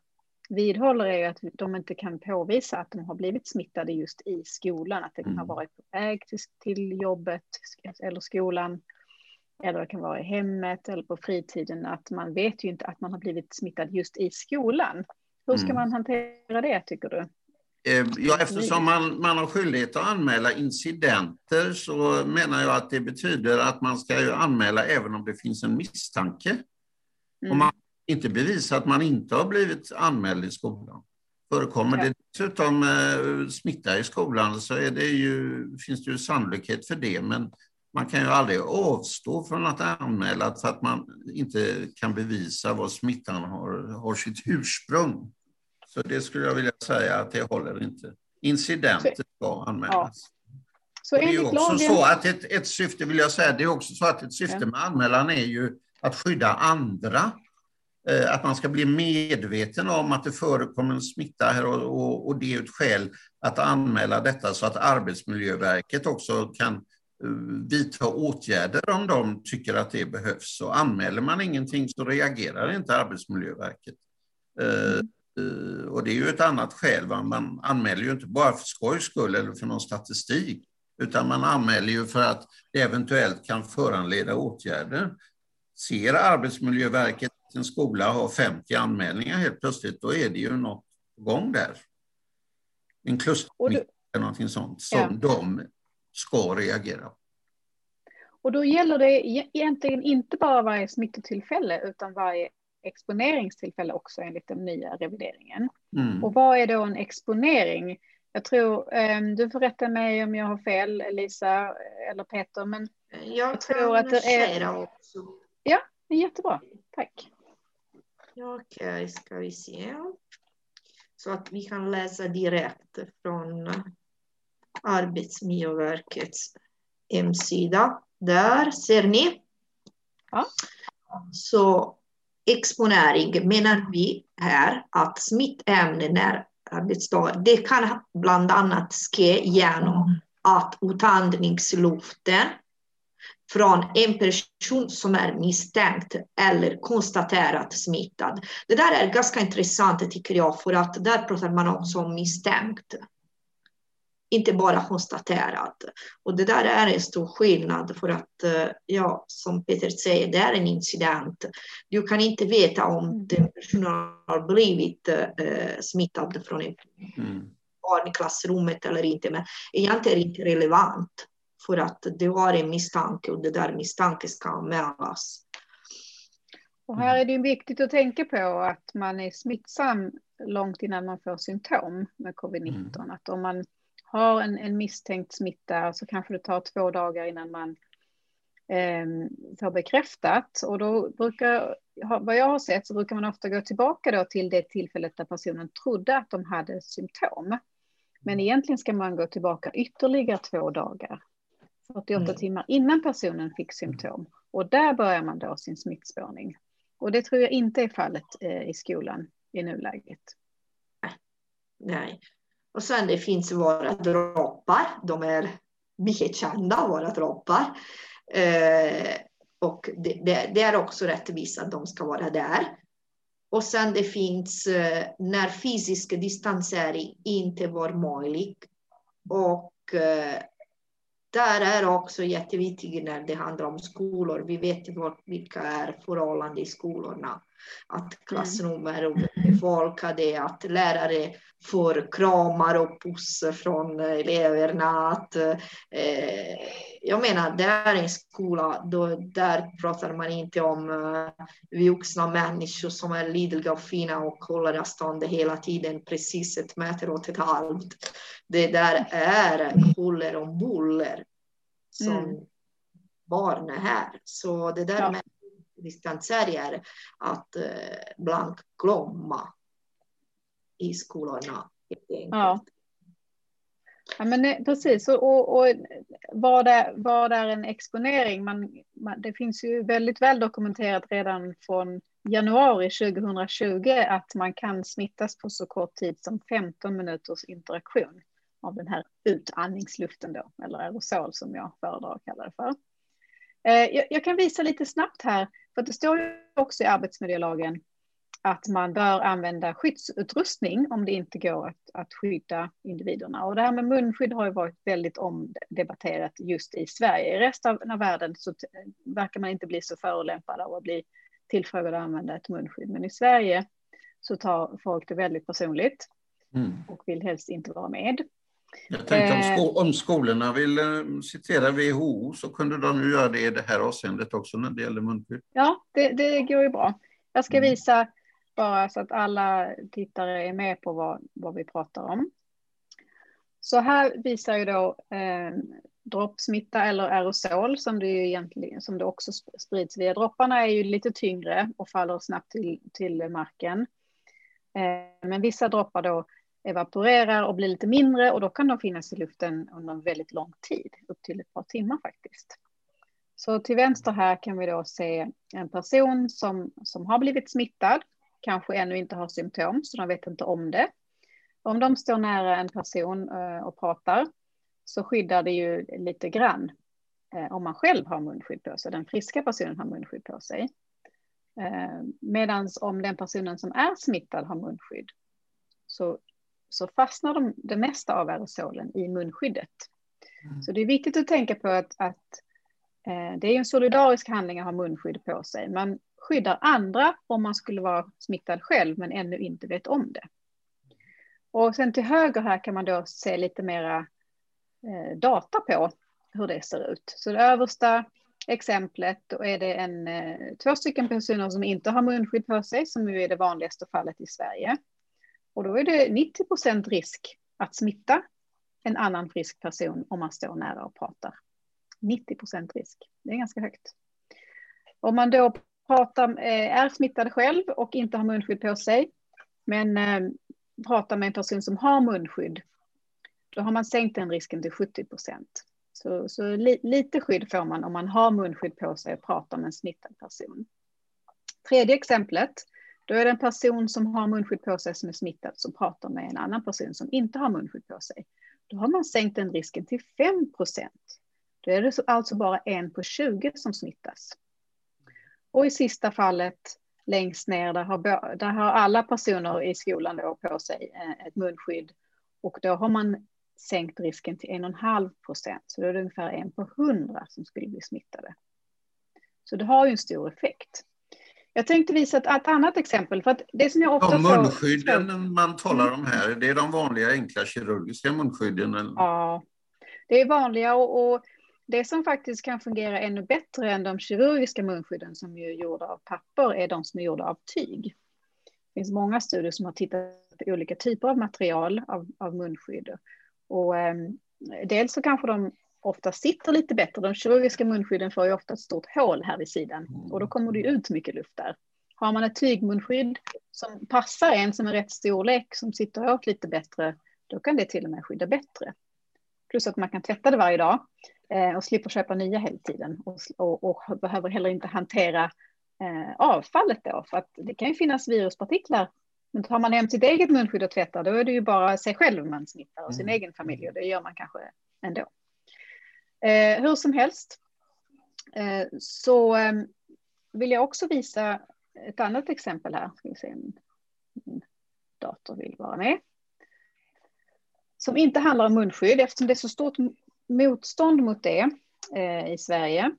vidhåller är att de inte kan påvisa att de har blivit smittade just i skolan, att det kan ha mm. varit på väg till, till jobbet eller skolan, eller det kan vara i hemmet eller på fritiden, att man vet ju inte att man har blivit smittad just i skolan. Hur ska mm. man hantera det, tycker du? Eh, ja, eftersom man, man har skyldighet att anmäla incidenter så menar jag att det betyder att man ska ju anmäla även om det finns en misstanke. Mm. Om man inte bevisar att man inte har blivit anmäld i skolan. Förekommer det dessutom eh, smitta i skolan så är det ju, finns det ju sannolikhet för det, men man kan ju aldrig avstå från att anmäla för att man inte kan bevisa var smittan har, har sitt ursprung. Så det skulle jag vilja säga att det håller inte. Incidenter ska anmälas. Så det är också så att ett, ett syfte, vill jag säga, det är också så att ett syfte med anmälan är ju att skydda andra. Eh, att man ska bli medveten om att det förekommer en smitta här och, och, och det är ett skäl att anmäla detta så att Arbetsmiljöverket också kan eh, vidta åtgärder om de tycker att det behövs. Och anmäler man ingenting så reagerar inte Arbetsmiljöverket. Mm. Eh, och det är ju ett annat skäl. Va? Man anmäler ju inte bara för skojs skull eller för någon statistik, utan man anmäler ju för att det eventuellt kan föranleda åtgärder. Ser Arbetsmiljöverket en skola har 50 anmälningar helt plötsligt, då är det ju något på gång där. En klustersmitta eller någonting sånt som ja. de ska reagera Och då gäller det egentligen inte bara varje smittotillfälle utan varje exponeringstillfälle också enligt den nya revideringen. Mm. Och vad är då en exponering? Jag tror, um, du får rätta mig om jag har fel, Lisa eller Peter, men jag, jag tror att det är... också. Ja, jättebra. Tack. Okej, okay, ska vi se. Så att vi kan läsa direkt från Arbetsmiljöverkets hemsida. Där ser ni. Ja. Så exponering menar vi här att smittämnen är arbetsdag. Det kan bland annat ske genom att utandningsluften från en person som är misstänkt eller konstaterat smittad. Det där är ganska intressant tycker jag, för att där pratar man också om misstänkt inte bara konstaterat. Och det där är en stor skillnad för att, eh, ja, som Peter säger, det är en incident. Du kan inte veta om mm. den personen har blivit eh, smittad från en mm. barn i klassrummet eller inte, men egentligen är det inte relevant för att du har en misstanke och det där misstanke ska anmälas. Och här är det viktigt att tänka på att man är smittsam långt innan man får symptom med covid-19. Mm. Att om man har en, en misstänkt smitta så kanske det tar två dagar innan man eh, får bekräftat. Och då brukar, vad jag har sett, så brukar man ofta gå tillbaka då till det tillfället där personen trodde att de hade symptom. Men egentligen ska man gå tillbaka ytterligare två dagar, 48 mm. timmar innan personen fick symptom. Och där börjar man då sin smittspårning. Och det tror jag inte är fallet eh, i skolan i nuläget. Nej, och sen det finns våra droppar. De är mycket kända, våra droppar. Eh, och det, det, det, är också rättvist att de ska vara där. Och sen det finns eh, när fysisk distansering inte var möjlig. Och eh, där är också jätteviktigt när det handlar om skolor. Vi vet vilka är förhållanden i skolorna. Att klassrum är befolkade, att lärare får kramar och pussar från eleverna. Att, eh, jag menar, det är en skola, då, där pratar man inte om eh, vuxna människor som är lidliga och fina och håller avstånd hela tiden, precis ett meter åt ett halvt. Det där är huller och buller som mm. barn är här. Så det där ja. med är att eh, blankt glömma i skolorna. Ja. Ja, men eh, precis, och, och, och vad, är, vad är en exponering? Man, man, det finns ju väldigt väl dokumenterat redan från januari 2020 att man kan smittas på så kort tid som 15 minuters interaktion av den här utandningsluften då, eller aerosol som jag föredrar att kalla det för. Eh, jag, jag, kan visa lite snabbt här, för det står ju också i arbetsmiljölagen att man bör använda skyddsutrustning om det inte går att, att skydda individerna. Och det här med munskydd har ju varit väldigt omdebatterat just i Sverige. I resten av världen så verkar man inte bli så förolämpad av att bli tillfrågad att använda ett munskydd. Men i Sverige så tar folk det väldigt personligt mm. och vill helst inte vara med. Jag tänkte om, eh. sko om skolorna vill eh, citera WHO så kunde de ju göra det i det här avseendet också när det gäller munskydd. Ja, det, det går ju bra. Jag ska mm. visa bara så att alla tittare är med på vad, vad vi pratar om. Så här visar ju då eh, droppsmitta eller aerosol som det ju egentligen som det också sprids via dropparna är ju lite tyngre och faller snabbt till, till marken. Eh, men vissa droppar då evaporerar och blir lite mindre och då kan de finnas i luften under en väldigt lång tid, upp till ett par timmar faktiskt. Så till vänster här kan vi då se en person som, som har blivit smittad, kanske ännu inte har symptom, så de vet inte om det. Om de står nära en person eh, och pratar så skyddar det ju lite grann eh, om man själv har munskydd på sig, den friska personen har munskydd på sig. Eh, Medan om den personen som är smittad har munskydd så, så fastnar de, det mesta av aerosolen i munskyddet. Mm. Så det är viktigt att tänka på att, att det är en solidarisk handling att ha munskydd på sig. Man skyddar andra om man skulle vara smittad själv men ännu inte vet om det. Och sen till höger här kan man då se lite mera eh, data på hur det ser ut. Så det översta exemplet, då är det en, eh, två stycken personer som inte har munskydd på sig, som ju är det vanligaste fallet i Sverige. Och då är det 90 procent risk att smitta en annan frisk person om man står nära och pratar. 90 procent risk, det är ganska högt. Om man då prata, eh, är smittad själv och inte har munskydd på sig, men eh, pratar med en person som har munskydd, då har man sänkt den risken till 70 procent. Så, så li, lite skydd får man om man har munskydd på sig och pratar med en smittad person. Tredje exemplet, då är det en person som har munskydd på sig som är smittad som pratar med en annan person som inte har munskydd på sig. Då har man sänkt den risken till 5 procent. Då är det alltså bara en på 20 som smittas. Och i sista fallet längst ner, där har, där har alla personer i skolan då på sig eh, ett munskydd. Och då har man sänkt risken till 1,5 procent. Så då är det ungefär en på 100 som skulle bli smittade. Så det har ju en stor effekt. Jag tänkte visa ett, ett annat exempel. För att det som jag ofta de munskydden får... man talar om här, det är de vanliga enkla kirurgiska munskydden? Eller? Ja, det är vanliga och, och, det som faktiskt kan fungera ännu bättre än de kirurgiska munskydden som är gjorda av papper är de som är gjorda av tyg. Det finns många studier som har tittat på olika typer av material av, av munskydd. Och, eh, dels så kanske de ofta sitter lite bättre. De kirurgiska munskydden får ju ofta ett stort hål här vid sidan och då kommer det ut mycket luft där. Har man ett tygmunskydd som passar en som är rätt storlek som sitter åt lite bättre, då kan det till och med skydda bättre. Plus att man kan tvätta det varje dag eh, och slipper köpa nya hela tiden och, och, och behöver heller inte hantera eh, avfallet då, för att det kan ju finnas viruspartiklar men tar man hem sitt eget munskydd och tvättar, då är det ju bara sig själv man smittar och sin mm. egen familj och det gör man kanske ändå. Eh, hur som helst eh, så eh, vill jag också visa ett annat exempel här. Ska vi se om min dator vill vara med. Som inte handlar om munskydd eftersom det är så stort motstånd mot det eh, i Sverige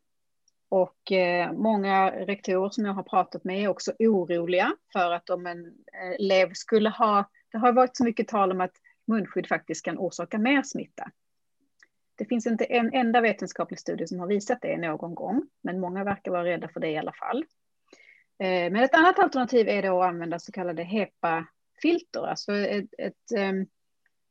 och eh, många rektorer som jag har pratat med är också oroliga för att om en eh, elev skulle ha, det har varit så mycket tal om att munskydd faktiskt kan orsaka mer smitta. Det finns inte en enda vetenskaplig studie som har visat det någon gång, men många verkar vara rädda för det i alla fall. Eh, men ett annat alternativ är då att använda så kallade HEPA-filter, alltså ett, ett ehm,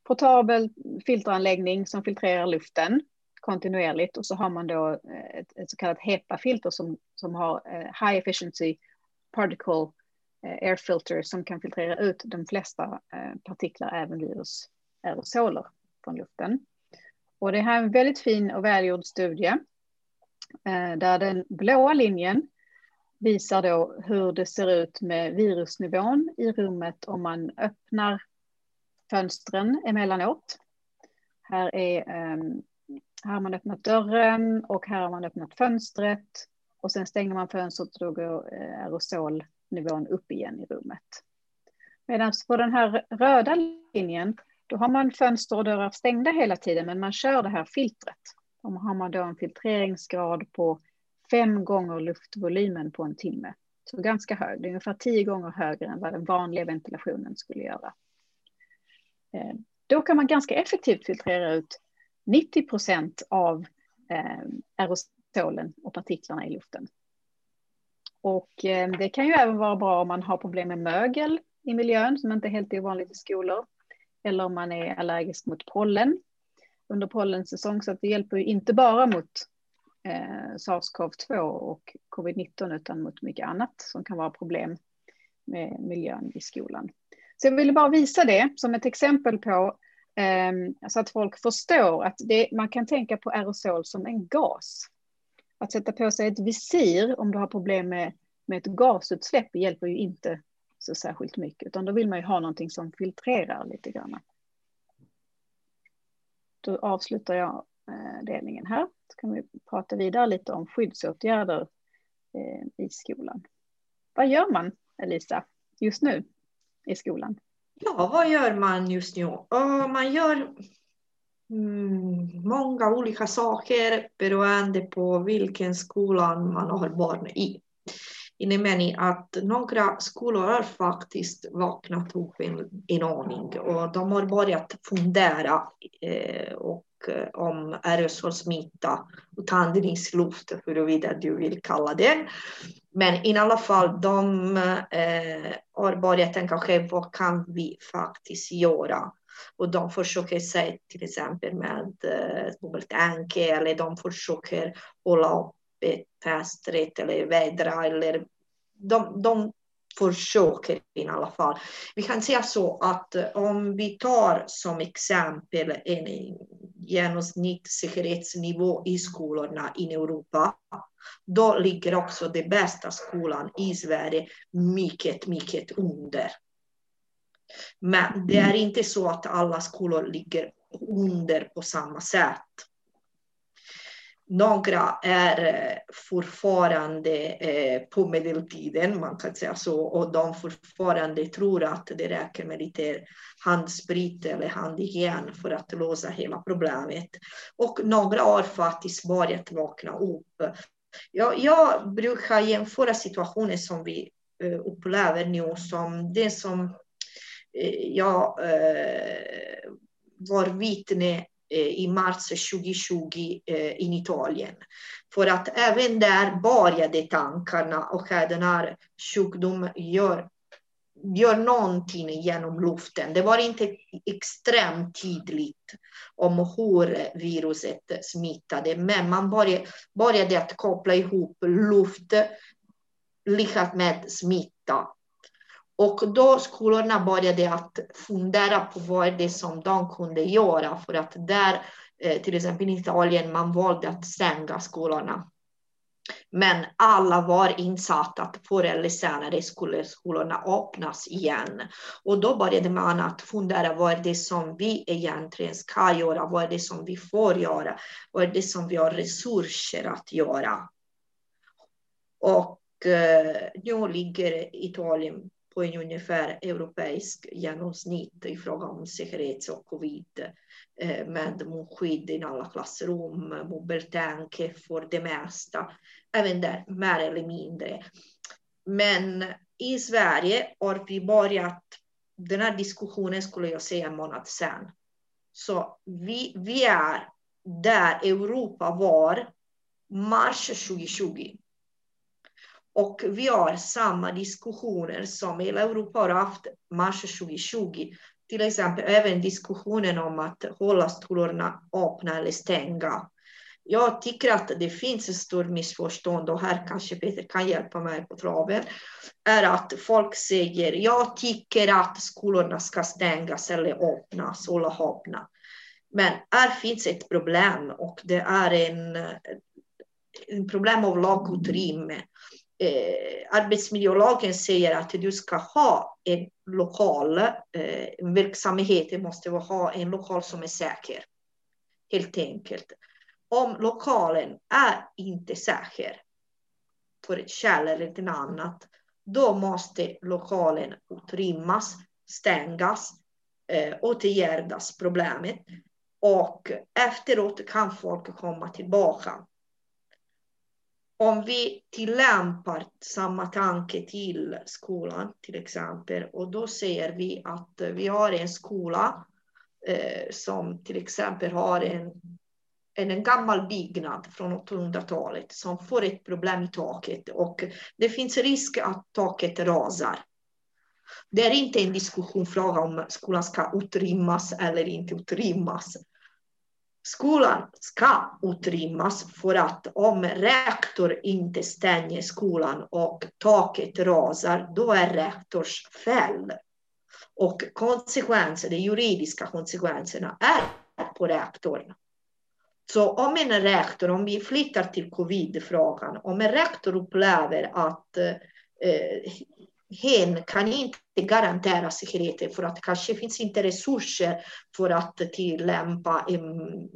portabel filteranläggning som filtrerar luften kontinuerligt och så har man då eh, ett, ett så kallat HEPA-filter som, som har eh, high efficiency particle eh, air filter som kan filtrera ut de flesta partiklar, även virus aerosoler från luften. Och det här är en väldigt fin och välgjord studie där den blåa linjen visar då hur det ser ut med virusnivån i rummet om man öppnar fönstren emellanåt. Här är ehm, här har man öppnat dörren och här har man öppnat fönstret och sen stänger man fönstret och då går eh, aerosolnivån upp igen i rummet. Medan på den här röda linjen, då har man fönster och dörrar stängda hela tiden, men man kör det här filtret. Då har man då en filtreringsgrad på fem gånger luftvolymen på en timme. Så ganska hög, det är ungefär tio gånger högre än vad den vanliga ventilationen skulle göra. Eh, då kan man ganska effektivt filtrera ut 90 procent av eh, aerosolen och partiklarna i luften. Och eh, det kan ju även vara bra om man har problem med mögel i miljön som inte är helt ovanligt i skolor. Eller om man är allergisk mot pollen under pollensäsong. Så att det hjälper ju inte bara mot eh, sars-cov-2 och covid-19 utan mot mycket annat som kan vara problem med miljön i skolan. Så jag ville bara visa det som ett exempel på eh, så att folk förstår att det, man kan tänka på aerosol som en gas. Att sätta på sig ett visir om du har problem med, med ett gasutsläpp hjälper ju inte så särskilt mycket, utan då vill man ju ha någonting som filtrerar lite grann. Då avslutar jag eh, delningen här, så kan vi prata vidare lite om skyddsåtgärder eh, i skolan. Vad gör man, Elisa, just nu i skolan? Ja, vad gör man just nu? Man gör mm, många olika saker beroende på vilken skola man har barn i innebär att några skolor har faktiskt vaknat upp en, en aning och de har börjat fundera eh, och, eh, om aerosolsmitta och tandningsluft, huruvida du vill kalla det. Men i alla fall, de eh, har börjat tänka själv, vad kan vi faktiskt göra? Och de försöker sig till exempel med eh, dubbeltanke eller de försöker hålla upp fästret eller vädra eller de, de försöker i alla fall. Vi kan säga så att eh, om vi tar som exempel en genomsnittssäkerhetsnivå i skolorna i Europa, då ligger också den bästa skolan i Sverige mycket, mycket under. Men det är inte så att alla skolor ligger under på samma sätt. Några är eh, fortfarande eh, på medeltiden, man kan säga så, och de fortfarande tror att det räcker med lite handsprit eller handhygien för att lösa hela problemet. Och några har faktiskt börjat vakna upp. Jag, jag brukar jämföra situationer som vi eh, upplever nu som det som jag var vittne Eh, i mars 2020 eh, Italien. För att även där började tankarna och den här sjukdomen gör, gör någonting genom luften. Det var inte extremt tydligt om hur viruset smittade, men man började, började att koppla ihop luft lika med smitta. Och då skolorna började att fundera på vad det som de kunde göra för att där, eh, till exempel i Italien, man valde att stänga skolorna. Men alla var insatta att förr eller senare skulle skolorna öppnas igen. Och då började man att fundera vad är det som vi egentligen ska göra? Vad är det som vi får göra? Vad är det som vi har resurser att göra? Och eh, nu ligger Italien på en ungefär europeisk genomsnitt i fråga om säkerhet och covid eh, med munskydd i alla klassrum, mobiltänke för det mesta, även där mer eller mindre. Men i Sverige har vi börjat, den här diskussionen skulle jag säga en månad sedan. Så vi, vi är där Europa var mars 2020. Och vi har samma diskussioner som hela Europa har haft mars 2020. Till exempel även diskussionen om att hålla skolorna öppna eller stänga. Jag tycker att det finns ett stort missförstånd och här kanske Peter kan hjälpa mig på traven. Är att folk säger jag tycker att skolorna ska stängas eller öppnas, hålla öppna. Men här finns ett problem och det är en, en problem av lagutrymme eh, arbetsmiljölagen säger att du ska ha en lokal eh, verksamhet, du måste ha en lokal som är säker. Helt enkelt. Om lokalen är inte säker, för ett skäl eller ett annat, då måste lokalen utrymmas, stängas, eh, åtgärdas problemet och efteråt kan folk komma tillbaka. Om vi tillämpar samma tanke till skolan till exempel och då ser vi att vi har en skola eh, som till exempel har en, en, en gammal byggnad från 800-talet som får ett problem i taket och det finns risk att taket rasar. Det är inte en diskussionsfråga om skolan ska utrymmas eller inte utrymmas. Skolan ska utrymmas för att om rektor inte stänger skolan och taket rasar, då är rektors fel. Och konsekvenser, de juridiska konsekvenserna är på rektorn. Så om en rektor, om vi flyttar till covidfrågan, om en rektor upplever att eh, hen kan inte garantera säkerheten för att det kanske finns inte resurser för att tillämpa en,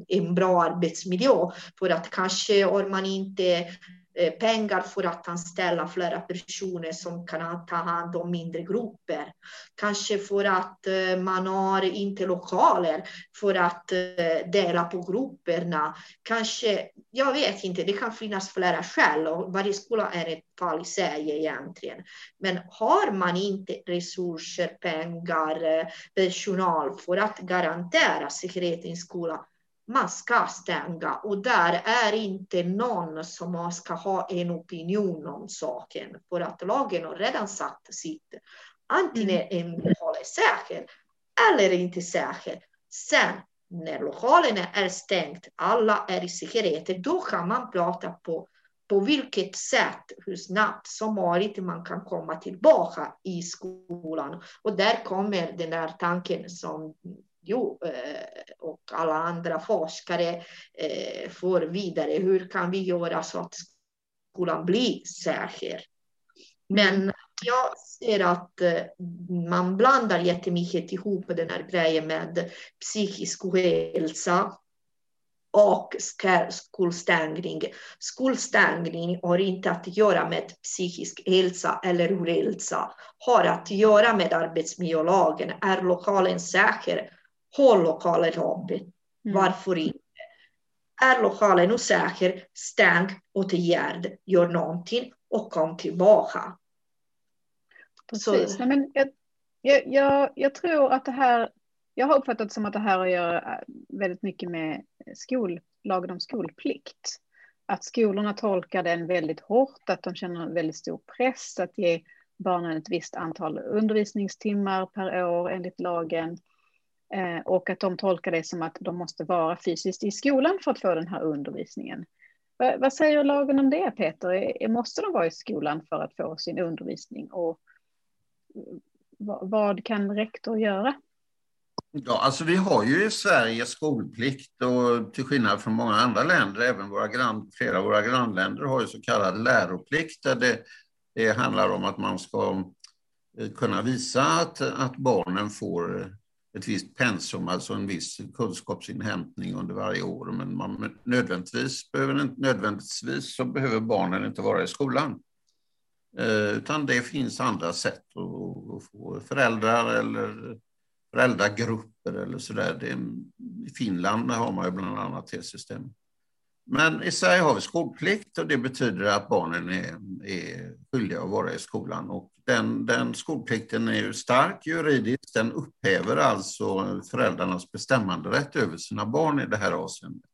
en bra arbetsmiljö, för att kanske har man inte Eh, pengar för att anställa flera personer som kan ta hand om mindre grupper. Kanske för att eh, man har inte lokaler för att eh, dela på grupperna. Kanske, jag vet inte, det kan finnas flera skäl och varje skola är ett fall i sig egentligen. Men har man inte resurser, pengar, personal för att garantera säkerheten i skolan, man ska stänga och där är inte någon som ska ha en opinion om saken för att lagen har redan sagt sitt. Antingen mm. en lokal är säker eller inte säker. Sen när lokalen är stängd, alla är i säkerhet, då kan man prata på på vilket sätt, hur snabbt som möjligt man kan komma tillbaka i skolan. Och där kommer den där tanken som jo, eh, och alla andra forskare eh, får vidare. Hur kan vi göra så att skolan blir säker? Men jag ser att eh, man blandar jättemycket ihop den här grejen med psykisk ohälsa och skolstängning. Skolstängning har inte att göra med psykisk hälsa eller ohälsa, har att göra med arbetsmiljölagen. Är lokalen säker Håll lokalen öppen. Mm. Varför inte? Är lokalen osäker, stäng, åtgärd, gör någonting och kom tillbaka. Precis. Nej, men jag, jag, jag, jag, tror att det här, jag har uppfattat som att det här har att göra äh, väldigt mycket med skol, lagen om skolplikt. Att skolorna tolkar den väldigt hårt, att de känner en väldigt stor press att ge barnen ett visst antal undervisningstimmar per år enligt lagen. Eh, och att de tolkar det som att de måste vara fysiskt i skolan för att få den här undervisningen. Vad säger lagen om det, Peter? Måste de vara i skolan för att få sin undervisning? Och eh, vad kan rektor göra? Ja, alltså vi har ju i Sverige skolplikt och till skillnad från många andra länder, även våra grann, flera av våra grannländer har ju så kallad läroplikt där det, det handlar om att man ska eh, kunna visa att, att barnen får ett visst pensum, alltså en viss kunskapsinhämtning under varje år. Men man nödvändigtvis, behöver, nödvändigtvis så behöver barnen inte vara i skolan. Eh, utan det finns andra sätt att, få föräldrar eller föräldragrupper eller sådär. I Finland har man ju bland annat det systemet. Men i Sverige har vi skolplikt och det betyder att barnen är, är skyldiga att vara i skolan. Och den, den skolplikten är ju stark juridiskt. Den upphäver alltså föräldrarnas bestämmanderätt över sina barn i det här avseendet.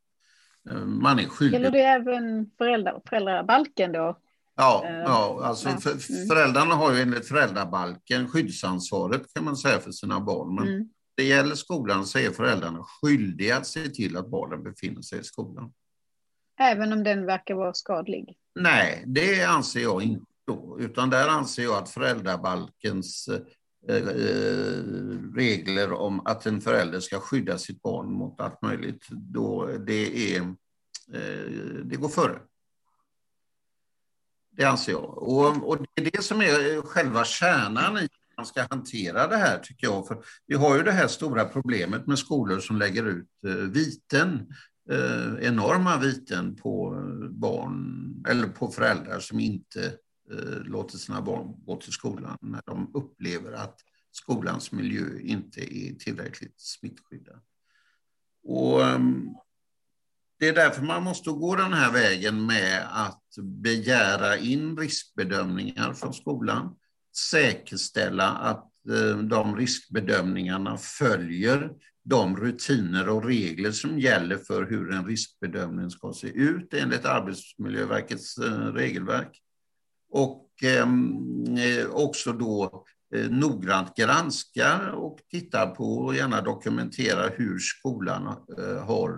Man är skyldig. Gäller det även föräldrar, föräldrabalken då? Ja, eh, ja alltså för, mm. föräldrarna har ju enligt föräldrabalken skyddsansvaret kan man säga för sina barn. Men mm. det gäller skolan så är föräldrarna skyldiga att se till att barnen befinner sig i skolan. Även om den verkar vara skadlig? Nej, det anser jag inte. Då, utan där anser jag att föräldrabalkens eh, eh, regler om att en förälder ska skydda sitt barn mot allt möjligt, då det, är, eh, det går före. Det anser jag. Och, och, det är det som är själva kärnan i hur man ska hantera det här, tycker jag. För vi har ju det här stora problemet med skolor som lägger ut eh, viten eh, enorma viten på barn eller på föräldrar som inte eh, låter sina barn gå till skolan när de upplever att skolans miljö inte är tillräckligt smittskyddad. Och, eh, det är därför man måste gå den här vägen med att begära in riskbedömningar från skolan, säkerställa att eh, de riskbedömningarna följer de rutiner och regler som gäller för hur en riskbedömning ska se ut enligt Arbetsmiljöverkets eh, regelverk. Och ehm, eh, också då eh, noggrant granskar och tittar på och gärna dokumenterar hur skolan har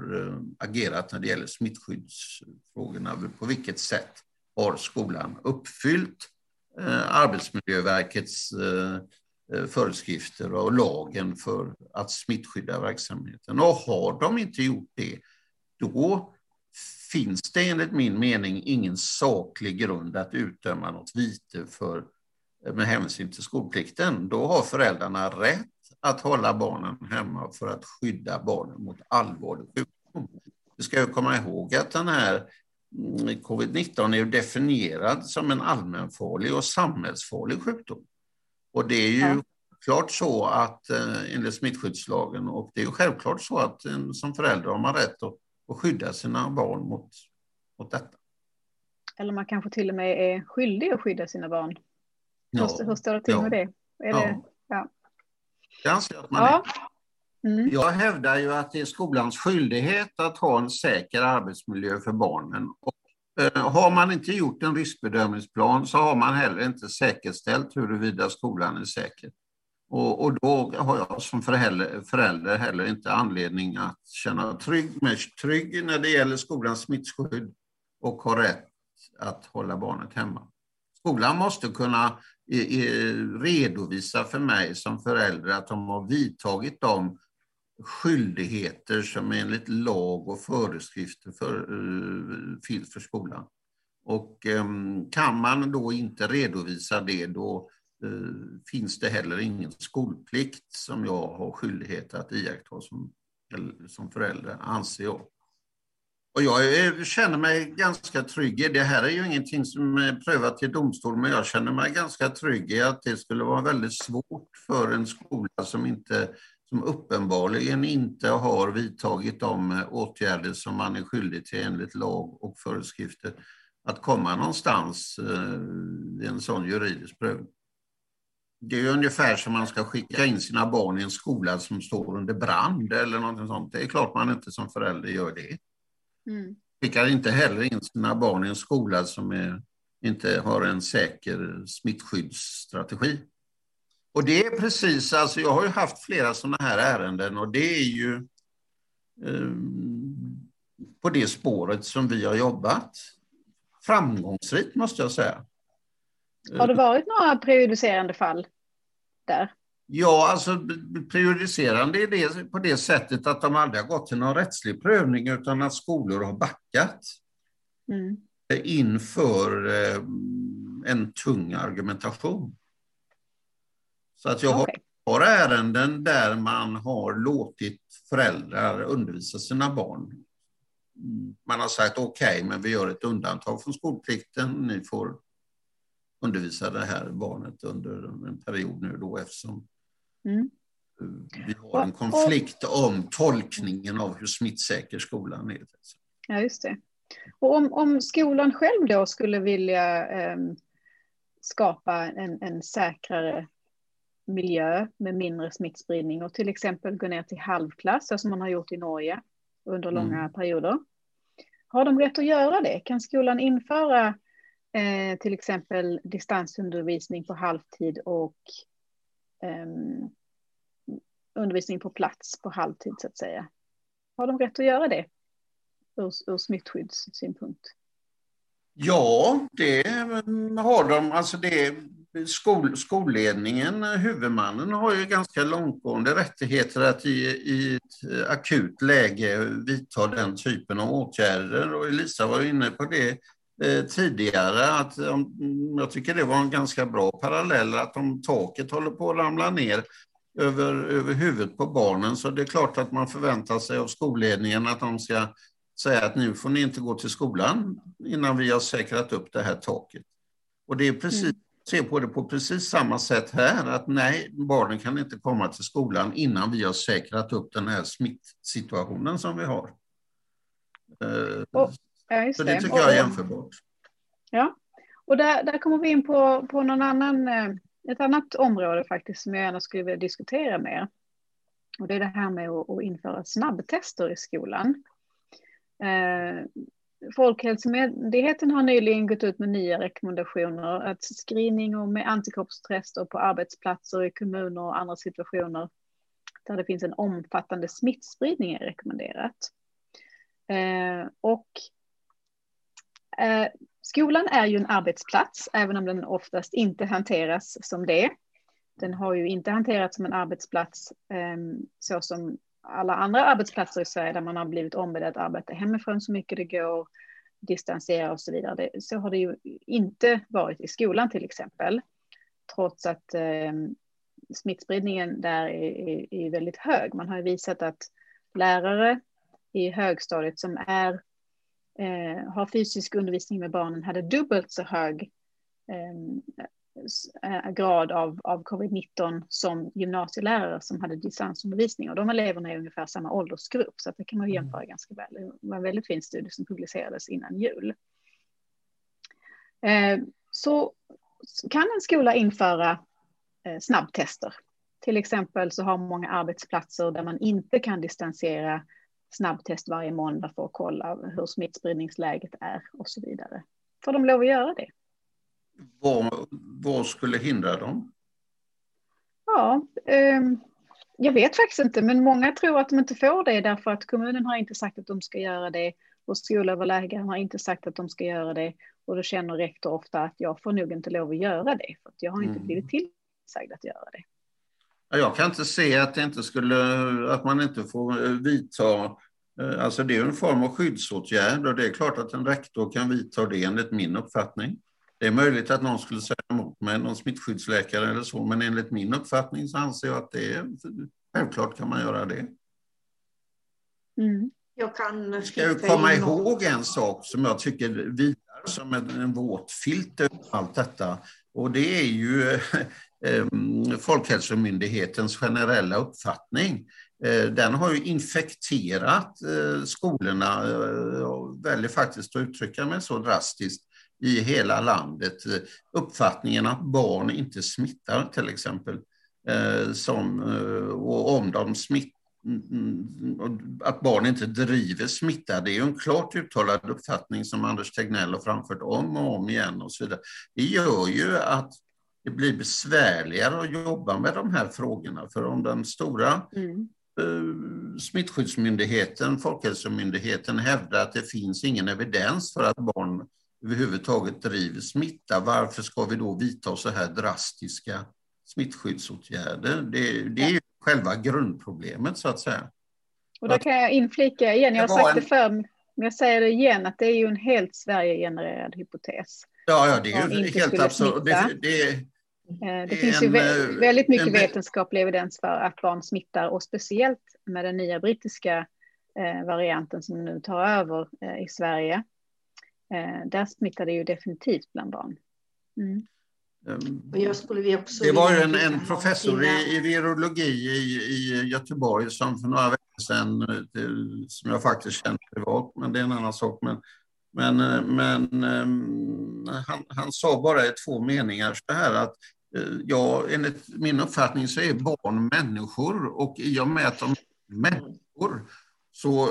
agerat när det gäller smittskyddsfrågorna. På vilket sätt har skolan uppfyllt Arbetsmiljöverkets Eh, föreskrifter och lagen för att smittskydda verksamheten. Och har de inte gjort det, då finns det enligt min mening ingen saklig grund att utdöma något vite för eh, med hänsyn till skolplikten, då har föräldrarna rätt att hålla barnen hemma för att skydda barnen mot allvarlig sjukdom. Vi ska ju komma ihåg att den här mm, covid-19 är definierad som en allmänfarlig och samhällsfarlig sjukdom. Och det är ju ja. klart så att eh, enligt smittskyddslagen och det är ju självklart så att som förälder har man rätt att, att skydda sina barn mot, mot detta. Eller man kanske till och med är skyldig att skydda sina barn. Ja. Hur, hur står det till ja. med det? Är ja. det ja. Jag anser att man ja. är. Mm. Jag hävdar ju att det är skolans skyldighet att ha en säker arbetsmiljö för barnen. Och, Eh, har man inte gjort en riskbedömningsplan så har man heller inte säkerställt huruvida skolan är säker. Och, och då har jag som förälder, förälder heller inte anledning att känna trygg, mig trygg när det gäller skolans smittskydd och ha rätt att hålla barnet hemma. Skolan måste kunna redovisa för mig som förälder att de har vidtagit de skyldigheter som enligt lag och föreskrifter för, uh, finns för skolan. Och um, kan man då inte redovisa det, då uh, finns det heller ingen skolplikt som jag har skyldighet att iaktta som, som förälder, anser jag. Och jag eh, känner mig ganska trygg i det. här är ju ingenting som är prövat i domstol, men jag känner mig ganska trygg i att det skulle vara väldigt svårt för en skola som, inte, som uppenbarligen inte har vidtagit de åtgärder som man är skyldig till enligt lag och föreskrifter, att komma någonstans eh, i en sån juridisk prövning. Det är ungefär som man ska skicka in sina barn i en skola som står under brand eller något sånt. Det är klart man inte som förälder gör det. Mm. Skickar inte heller in sina barn i en skola som är, inte har en säker smittskyddsstrategi. Och det är precis, alltså jag har ju haft flera sådana här ärenden och det är ju eh, på det spåret som vi har jobbat. Framgångsrikt måste jag säga. Har det varit några prejudicerande fall där? Ja, alltså prioriserande är det på det sättet att de aldrig har gått till någon rättslig prövning utan att skolor har backat mm. inför eh, en tung argumentation. Så att jag okay. har, ärenden där man har låtit föräldrar undervisa sina barn. Man har sagt okej, okay, men vi gör ett undantag från skolplikten. Ni får undervisa det här barnet under en period nu då eftersom Mm. Vi har en konflikt om tolkningen av hur smittsäker skolan är. Ja, just det. Och om, om skolan själv då skulle vilja eh, skapa en, en säkrare miljö med mindre smittspridning och till exempel gå ner till halvklass, som man har gjort i Norge under mm. långa perioder. Har de rätt att göra det? Kan skolan införa eh, till exempel distansundervisning på halvtid och um, undervisning på plats på halvtid så att säga. Har de rätt att göra det ur, ur smittskyddssynpunkt? Ja, det har de. Alltså det, skol, skolledningen, eh, huvudmannen, har ju ganska långtgående rättigheter att i, i ett eh, akut läge vidta den typen av åtgärder. Och Elisa var inne på det eh, tidigare, att eh, mm, jag tycker det var en ganska bra parallell, att om taket håller på att ramla ner över, över huvudet på barnen, så det är klart att man förväntar sig av skolledningen att de ska säga att nu får ni inte gå till skolan innan vi har säkrat upp det här taket. Och det är precis, ser på det på precis samma sätt här, att nej, barnen kan inte komma till skolan innan vi har säkrat upp den här smittsituationen som vi har. Oh, ja, så det tycker jag är jämförbart. Ja, och där, där kommer vi in på, på någon annan, eh, ett annat område faktiskt som jag gärna skulle vilja diskutera mer. Och det är det här med att, att införa snabbtester i skolan. Folkhälsomyndigheten har nyligen gått ut med nya rekommendationer att screening och med antikroppstester på arbetsplatser i kommuner och andra situationer där det finns en omfattande smittspridning är rekommenderat. Eh, och eh, skolan är ju en arbetsplats, även om den oftast inte hanteras som det. Den har ju inte hanterats som en arbetsplats eh, så som alla andra arbetsplatser i Sverige där man har blivit ombedd att arbeta hemifrån så mycket det går, distansera och så vidare. Det, så har det ju inte varit i skolan till exempel, trots att eh, smittspridningen där är, är, är, väldigt hög. Man har visat att lärare i högstadiet som är, eh, har fysisk undervisning med barnen hade dubbelt så hög eh, Eh, grad av, av covid-19 som gymnasielärare som hade distansundervisning och de eleverna är ungefär samma åldersgrupp så att det kan man mm. jämföra ganska väl. Det var en väldigt fin studie som publicerades innan jul. Eh, så kan en skola införa eh, snabbtester. Till exempel så har många arbetsplatser där man inte kan distansera snabbtest varje måndag för att kolla hur smittspridningsläget är och så vidare. Får de lov att göra det? Vad, vad skulle hindra dem? Ja, eh, jag vet faktiskt inte, men många tror att de inte får det därför att kommunen har inte sagt att de ska göra det och skolöverläkaren har inte sagt att de ska göra det och då känner rektor ofta att jag får nog inte lov att göra det för jag har inte mm. blivit tillsagd att göra det. Jag kan inte se att, inte skulle, att man inte får eh, vidta eh, Alltså det är en form av skyddsåtgärd och det är klart att en rektor kan vidta det enligt min uppfattning. Det är möjligt att någon skulle säga emot mig, någon smittskyddsläkare eller så, men enligt min uppfattning så anser jag att det är självklart kan man göra det. Mm. Jag kan ska ju komma ihåg en sak som jag tycker vilar som en, en våt filt över allt detta. Och det är ju eh, Folkhälsomyndighetens generella uppfattning. Eh, den har ju infekterat eh, skolorna, väljer faktiskt att uttrycka mig så drastiskt, i hela landet. Uppfattningen att barn inte smittar till exempel. Eh, som, eh, och om de smittar att barn inte driver smitta, det är ju en klart uttalad uppfattning som Anders Tegnell har framfört om och om igen och så vidare. Det gör ju att det blir besvärligare att jobba med de här frågorna, för om den stora mm. Eh, smittskyddsmyndigheten, Folkhälsomyndigheten hävdar att det finns ingen evidens för att barn överhuvudtaget driver smitta, varför ska vi då vidta så här drastiska smittskyddsåtgärder? Det, det är ju själva grundproblemet så att säga. Och där kan jag inflika igen, jag har sagt det förr, men jag säger det igen, att det är ju en helt Sverige-genererad hypotes. Ja, ja, det är ju helt absurt. Det, det, eh, det, det finns en, ju eh, väldigt mycket en, vetenskaplig evidens för att barn smittar och speciellt med den nya brittiska eh, varianten som nu tar över i Sverige Eh, där smittar det ju definitivt bland barn. Mm. det var ju en, en professor i, i virologi i, i Göteborg som för några veckor sedan, eh, som jag faktiskt känner privat, men det är en annan sak. Men, men, eh, men han, han sa bara i två meningar så här att ja, enligt min uppfattning så är barn människor och i och med att de är människor så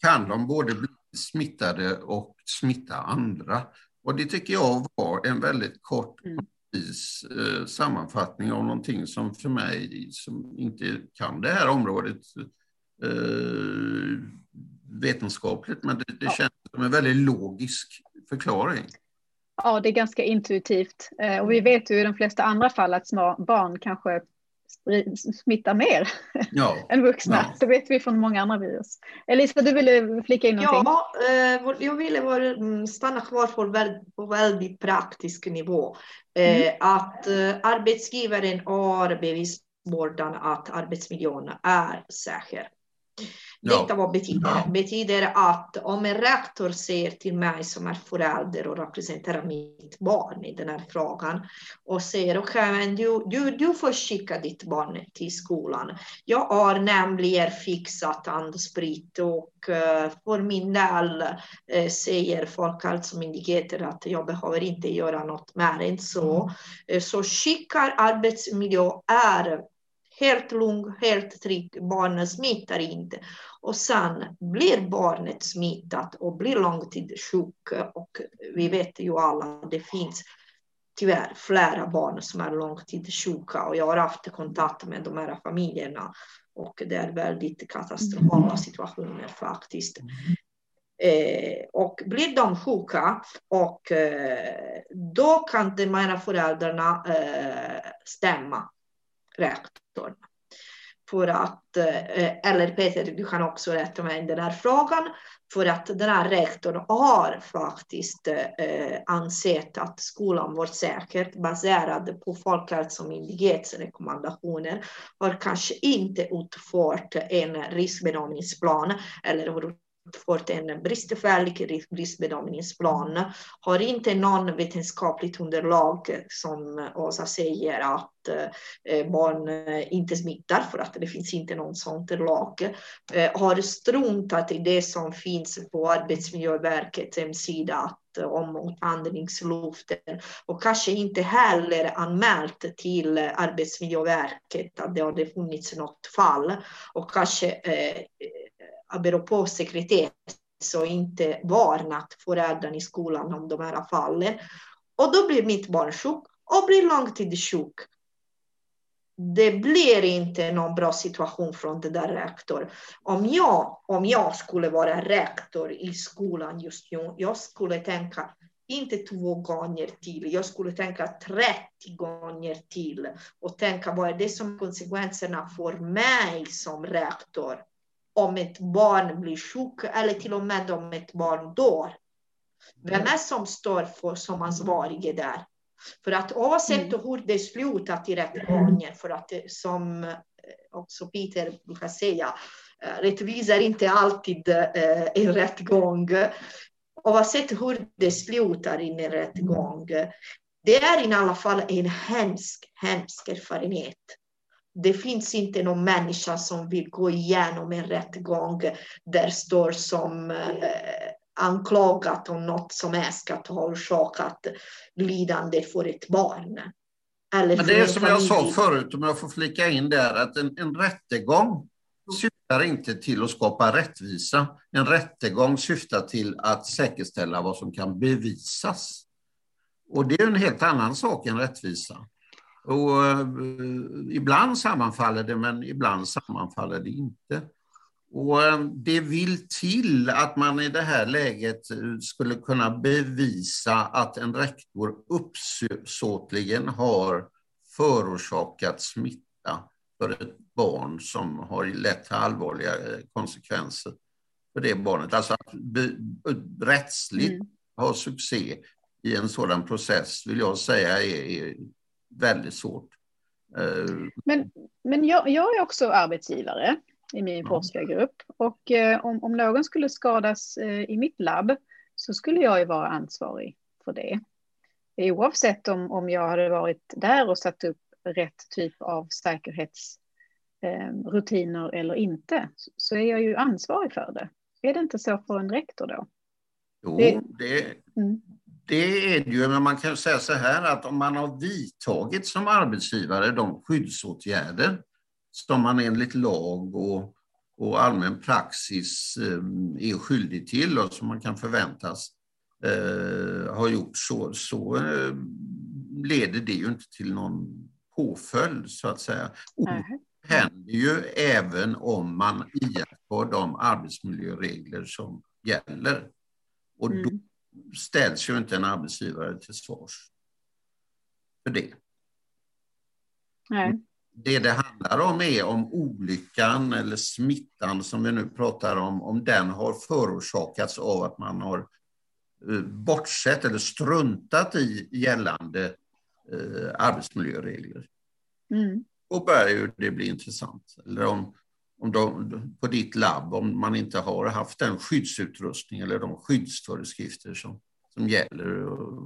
kan de både bli smittade och smitta andra. Och det tycker jag var en väldigt kort mm. eh, sammanfattning av någonting som för mig som inte kan det här området eh, vetenskapligt, men det, det ja. känns som en väldigt logisk förklaring. Ja, det är ganska intuitivt. Eh, och vi vet ju i de flesta andra fall att små barn kanske smittar mer ja. än vuxna. Ja. Det vet vi från många andra virus. Elisa, du ville flika in någonting? Ja, eh, jag ville mm, stanna kvar på väldigt praktisk nivå. Eh, mm. Att eh, arbetsgivaren har bevisbördan att arbetsmiljön är säker. Ja. Detta vad betyder? Ja. betyder att om en rektor säger till mig som är förälder och representerar mitt barn i den här frågan och säger okej, okay, men du, du, du får skicka ditt barn till skolan. Jag har nämligen fixat andsprit och uh, för min del uh, säger Folkhälsomyndigheten att jag behöver inte göra något mer än så. Mm. Uh, så skickar arbetsmiljö är helt lugn, helt trygg, barnen smittar inte. Och sen blir barnet smittat och blir långtidssjuk. Och vi vet ju alla, det finns tyvärr flera barn som är långtidssjuka och jag har haft kontakt med de här familjerna och det är väldigt katastrofala situationer faktiskt. Eh, och blir de sjuka och eh, då kan de här föräldrarna eh, stämma sektorn. För att, eh, eller Peter, du kan också rätta mig i den här frågan, för att den här rektorn har faktiskt eh, ansett att skolan var säker baserad på Folkhälsomyndighetens rekommendationer har kanske inte utfört en riskbedömningsplan eller fått en bristfällig riskbedömningsplan, har inte någon vetenskapligt underlag som Åsa säger att eh, barn eh, inte smittar för att det finns inte någon sånt lag, eh, har struntat i det som finns på Arbetsmiljöverkets hemsida om utandningsluften och kanske inte heller anmält till Arbetsmiljöverket att det hade funnits något fall. Och kanske eh, beror på sekretess och inte varnat föräldrarna i skolan om de här fallen. Och då blir mitt barn sjuk och blir långtidssjuk. Det blir inte någon bra situation från den där rektorn. Om jag, om jag skulle vara rektor i skolan just nu, jag skulle tänka inte två gånger till, jag skulle tänka 30 gånger till och tänka vad är det som konsekvenserna för mig som rektor om ett barn blir sjuk eller till och med om ett barn dör. Vem är som står för som ansvarig där? För att oavsett mm. hur det slutar i rättegången, för att som eh, också Peter brukar säga, eh, rättvisa är inte alltid eh, en rättegång. Oavsett hur det slutar i en rättegång, det är i alla fall en hemsk, hemsk erfarenhet det finns inte någon människa som vill gå igenom en rättegång där står som eh, anklagat om något som är ska ha orsakat lidande för ett barn. Eller Men det är som jag sa förut, om jag får flika in där, att en, en rättegång syftar inte till att skapa rättvisa. En rättegång syftar till att säkerställa vad som kan bevisas. Och det är en helt annan sak än rättvisa. Och eh, ibland sammanfaller det, men ibland sammanfaller det inte. Och eh, det vill till att man i det här läget eh, skulle kunna bevisa att en rektor uppsåtligen har förorsakat smitta för ett barn som har lett till allvarliga konsekvenser för det barnet. Alltså att rättsligt mm. ha succé i en sådan process vill jag säga är, väldigt svårt. Eh, men, men jag, jag är också arbetsgivare i min mm. forskargrupp och eh, om, om någon skulle skadas eh, i mitt labb så skulle jag ju vara ansvarig för det. Oavsett om, om jag hade varit där och satt upp rätt typ av säkerhetsrutiner eller inte så är jag ju ansvarig för det. Är det inte så för en rektor då? Jo, det, det, mm det är det ju, men man kan säga så här att om man har vidtagit som arbetsgivare de skyddsåtgärder som man enligt lag och, och allmän praxis eh, är skyldig till och som man kan förväntas eh, ha gjort så, så eh, leder det ju inte till någon påföljd så att säga. Och det händer ju även om man iakttar de arbetsmiljöregler som gäller. Och då mm ställs ju inte en arbetsgivare till svars för det. Nej. Det det handlar om är om olyckan eller smittan som vi nu pratar om, om den har förorsakats av att man har eh, bortsett eller struntat i gällande eh, arbetsmiljöregler. Mm. Då börjar ju det bli intressant. Eller om, om de, på ditt labb om man inte har haft den skyddsutrustning eller de skyddsföreskrifter som, som gäller.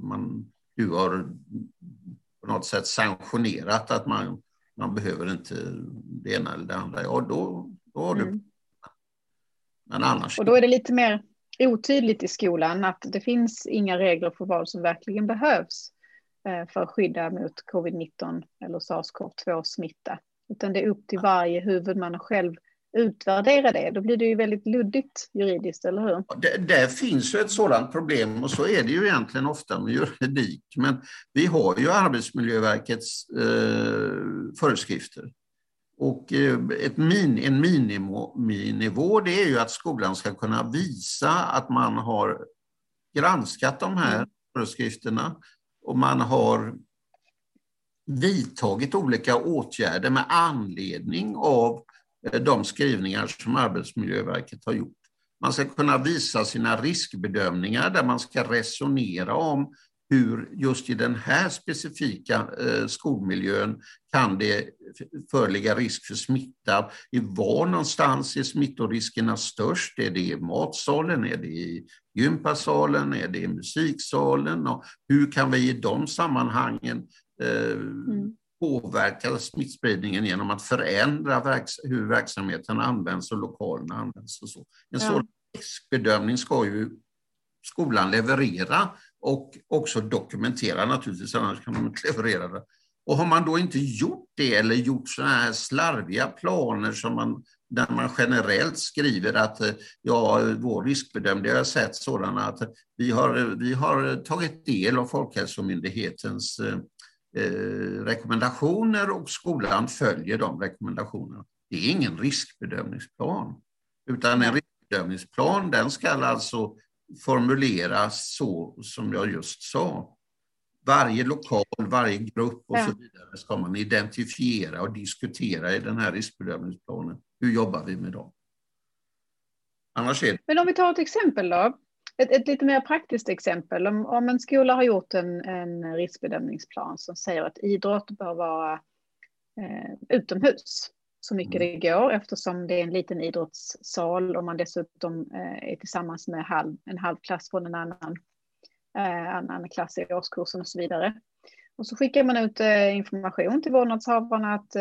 Man, du har på något sätt sanktionerat att man, man behöver inte det ena eller det andra. Ja, då, då har mm. du... Men annars... Och då är det lite mer otydligt i skolan att det finns inga regler för vad som verkligen behövs eh, för att skydda mot covid-19 eller sars-cov-2 smitta. Utan det är upp till varje huvudman att själv utvärdera det. Då blir det ju väldigt luddigt juridiskt, eller hur? Det, det finns ju ett sådant problem och så är det ju egentligen ofta med juridik. Men vi har ju Arbetsmiljöverkets eh, föreskrifter. Och eh, ett min, en miniminivå det är ju att skolan ska kunna visa att man har granskat de här föreskrifterna och man har vidtagit olika åtgärder med anledning av eh, Eh, de skrivningar som Arbetsmiljöverket har gjort. Man ska kunna visa sina riskbedömningar där man ska resonera om hur just i den här specifika eh, skolmiljön kan det föreligga risk för smitta. I var någonstans är smittoriskerna störst? Är det i matsalen? Är det i gympasalen? Är det i musiksalen? Och hur kan vi i de sammanhangen eh, mm påverka smittspridningen genom att förändra verks hur verksamheten används och lokalerna används? Och så. En ja. sådan riskbedömning ska ju skolan leverera och också dokumentera naturligtvis, annars kan de inte leverera det. Och har man då inte gjort det eller gjort sådana här slarviga planer som man, där man generellt skriver att ja, vår riskbedömning, jag har sett sådana att vi har, vi har tagit del av Folkhälsomyndighetens eh, rekommendationer och skolan följer de rekommendationerna. Det är ingen riskbedömningsplan, utan en riskbedömningsplan den ska alltså formuleras så som jag just sa. Varje lokal, varje grupp och så vidare ska man identifiera och diskutera i den här riskbedömningsplanen. Hur jobbar vi med dem? Annars är det... Men om vi tar ett exempel då. Ett, ett lite mer praktiskt exempel. Om, om en skola har gjort en, en riskbedömningsplan som säger att idrott bör vara eh, utomhus så mycket mm. det går eftersom det är en liten idrottssal och man dessutom eh, är tillsammans med halv, en halv klass från en annan, eh, annan klass i årskursen och så vidare. Och så skickar man ut eh, information till vårdnadshavarna att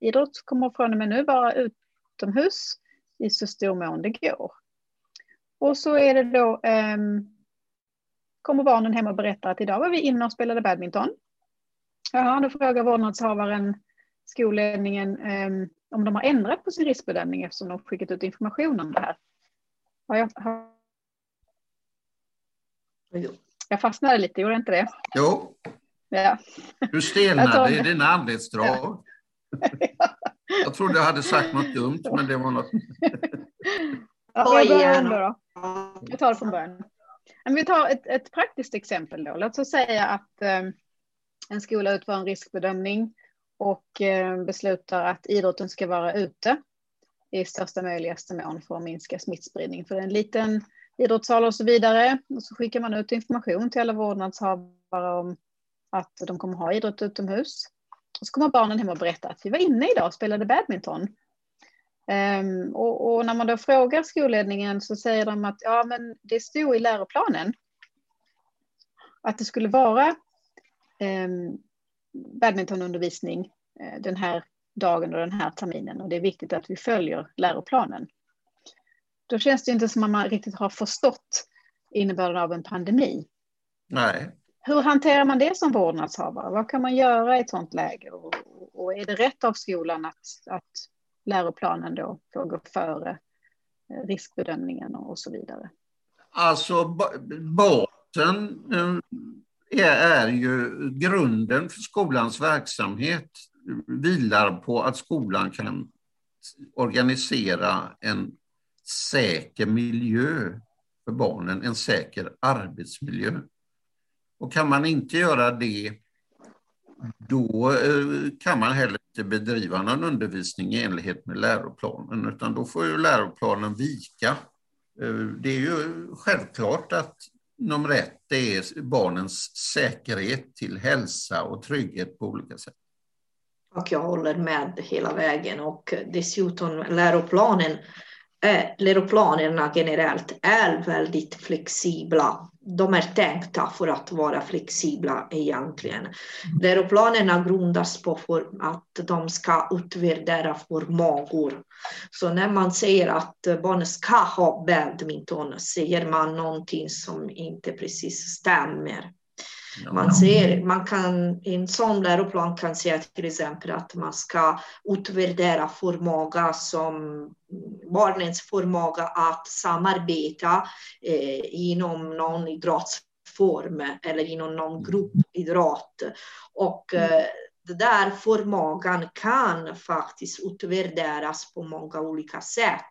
idrott kommer från och med nu vara utomhus i så stor mån det går. Och så är det då, ehm, kommer barnen hem och berättar att idag var vi inne och spelade badminton. Ja, då frågar vårdnadshavaren skolledningen ehm, om de har ändrat på sin riskbedömning eftersom de skickat ut information om det här. Har jag, har... jag fastnade lite, gjorde jag inte det? Jo. Ja. Du stelnade i dina anletsdrag. Jag trodde jag hade sagt något dumt, men det var något... ja, jag börjar ändå då. Jag tar det från början. vi tar ett, ett praktiskt exempel då. Låt oss säga att eh, en skola utför en riskbedömning och eh, beslutar att idrotten ska vara ute i största möjligaste mån för att minska smittspridning. För en liten idrottssal och så vidare. Och så skickar man ut information till alla vårdnadshavare om att de kommer ha idrott utomhus. Och så kommer barnen hem och berättar att vi var inne idag och spelade badminton. Um, och, och, när man då frågar skolledningen så säger de att ja, men det stod i läroplanen att det skulle vara um, badmintonundervisning eh, den här dagen och den här terminen och det är viktigt att vi följer läroplanen. Då känns det inte som att man riktigt har förstått innebörden av en pandemi. Nej. Hur hanterar man det som vårdnadshavare? Vad kan man göra i ett sådant läge? Och, och är det rätt av skolan att, att läroplanen då får gå före eh, riskbedömningen och så vidare? Alltså basen eh, är ju grunden för skolans verksamhet vilar på att skolan kan organisera en säker miljö för barnen, en säker arbetsmiljö. Och kan man inte göra det, då eh, kan man heller inte bedriva någon undervisning i enlighet med läroplanen, utan då får ju läroplanen vika. Eh, det är ju självklart att nummer ett är barnens säkerhet till hälsa och trygghet på olika sätt. Och jag håller med hela vägen och dessutom läroplanen, läroplanerna generellt är väldigt flexibla. De är tänkta för att vara flexibla egentligen. Läroplanerna grundas på för att de ska utvärdera förmågor. Så när man säger att barnen ska ha badminton säger man någonting som inte precis stämmer. Man ser, man kan, I en sån läroplan kan säga till exempel att man ska utvärdera förmåga som barnens förmåga att samarbeta eh, inom någon idrottsform eller inom någon gruppidrott. Och eh, den där förmågan kan faktiskt utvärderas på många olika sätt.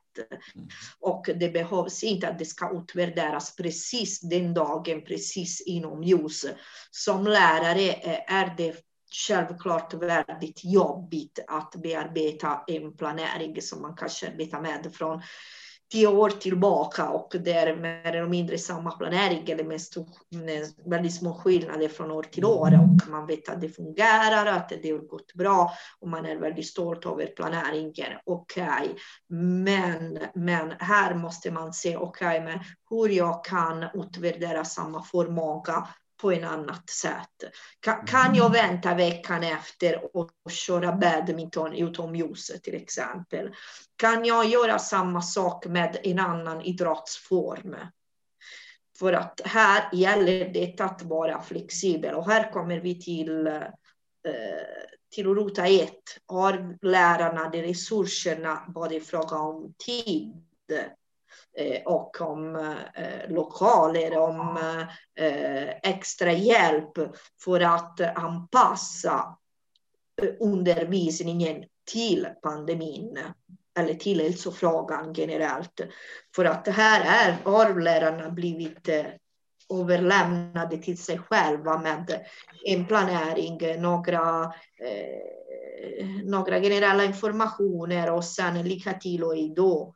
Och det behövs inte att det ska utvärderas precis den dagen, precis inom ljus. Som lärare är det självklart väldigt jobbigt att bearbeta en planering som man kanske arbetar med från tio år tillbaka och det är mer eller mindre samma planering eller med, stor, med väldigt små skillnader från år till år och man vet att det fungerar, att det har gått bra och man är väldigt stolt över planeringen. Okej, okay. men, men här måste man se, okej, okay, men hur jag kan utvärdera samma förmåga på ett annat sätt. Kan, kan jag vänta veckan efter och köra badminton utomhus till exempel? Kan jag göra samma sak med en annan idrottsform? För att här gäller det att vara flexibel och här kommer vi till, eh, till ruta ett. Har lärarna de resurserna både i fråga om tid Eh, och om eh, lokaler, om eh, extra hjälp för att anpassa undervisningen till pandemin eller till hälsofrågan generellt. För att här är, har lärarna blivit överlämnade till sig själva med en planering, några, eh, några generella informationer och sen lycka till och då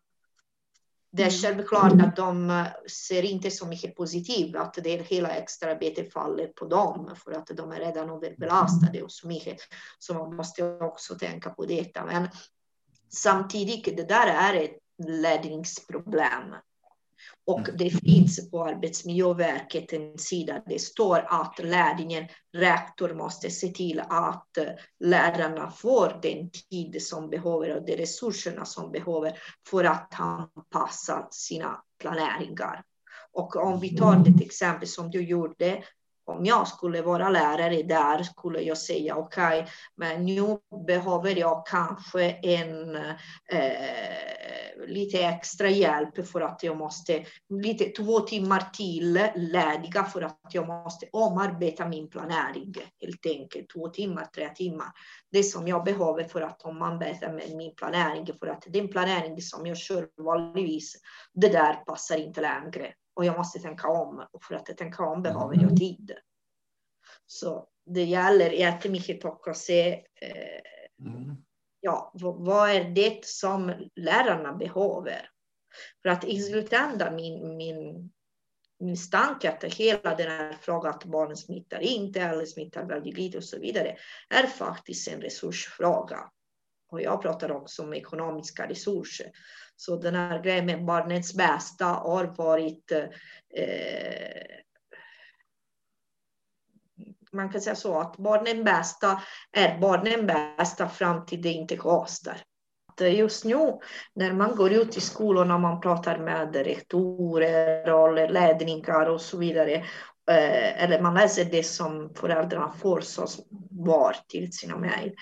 det är mm. självklart att de eh, ser inte så mycket positivt att det hela extraarbetet faller på dem för att de är redan överbelastade och så mycket. Så man måste också tänka på detta. Men samtidigt, det där är ett ledningsproblem. Och mm. det finns på Arbetsmiljöverket en sida det står att lärningen, rektor måste se till att lärarna får den tid som behöver och de resurserna som behöver för att anpassa sina planeringar. Och om vi tar det exempel som du gjorde, om jag skulle vara lärare där skulle jag säga okej, okay, men nu behöver jag kanske en eh, lite extra hjälp för att jag måste, lite två timmar till lediga för att jag måste omarbeta min planering helt enkelt. Två timmar, tre timmar. Det som jag behöver för att omarbeta med min planering för att den planering som jag kör vanligtvis, det där passar inte längre och jag måste tänka om. Och för att tänka om behöver jag mm. tid. Så det gäller jättemycket att se eh, mm. Ja, vad är det som lärarna behöver. För att i slutändan, min, min misstanke att hela den här frågan att barnen smittar inte eller smittar väldigt lite och så vidare är faktiskt en resursfråga. Och jag pratar också om ekonomiska resurser. Så den här grejen med barnets bästa har varit eh, man kan säga så att barnen bästa är barnen bästa fram till det inte kostar. Eh, just nu när man går ut i skolorna och man pratar med rektorer och ledningar och så vidare eh, eller man läser det som föräldrarna får som svar till sina mejl.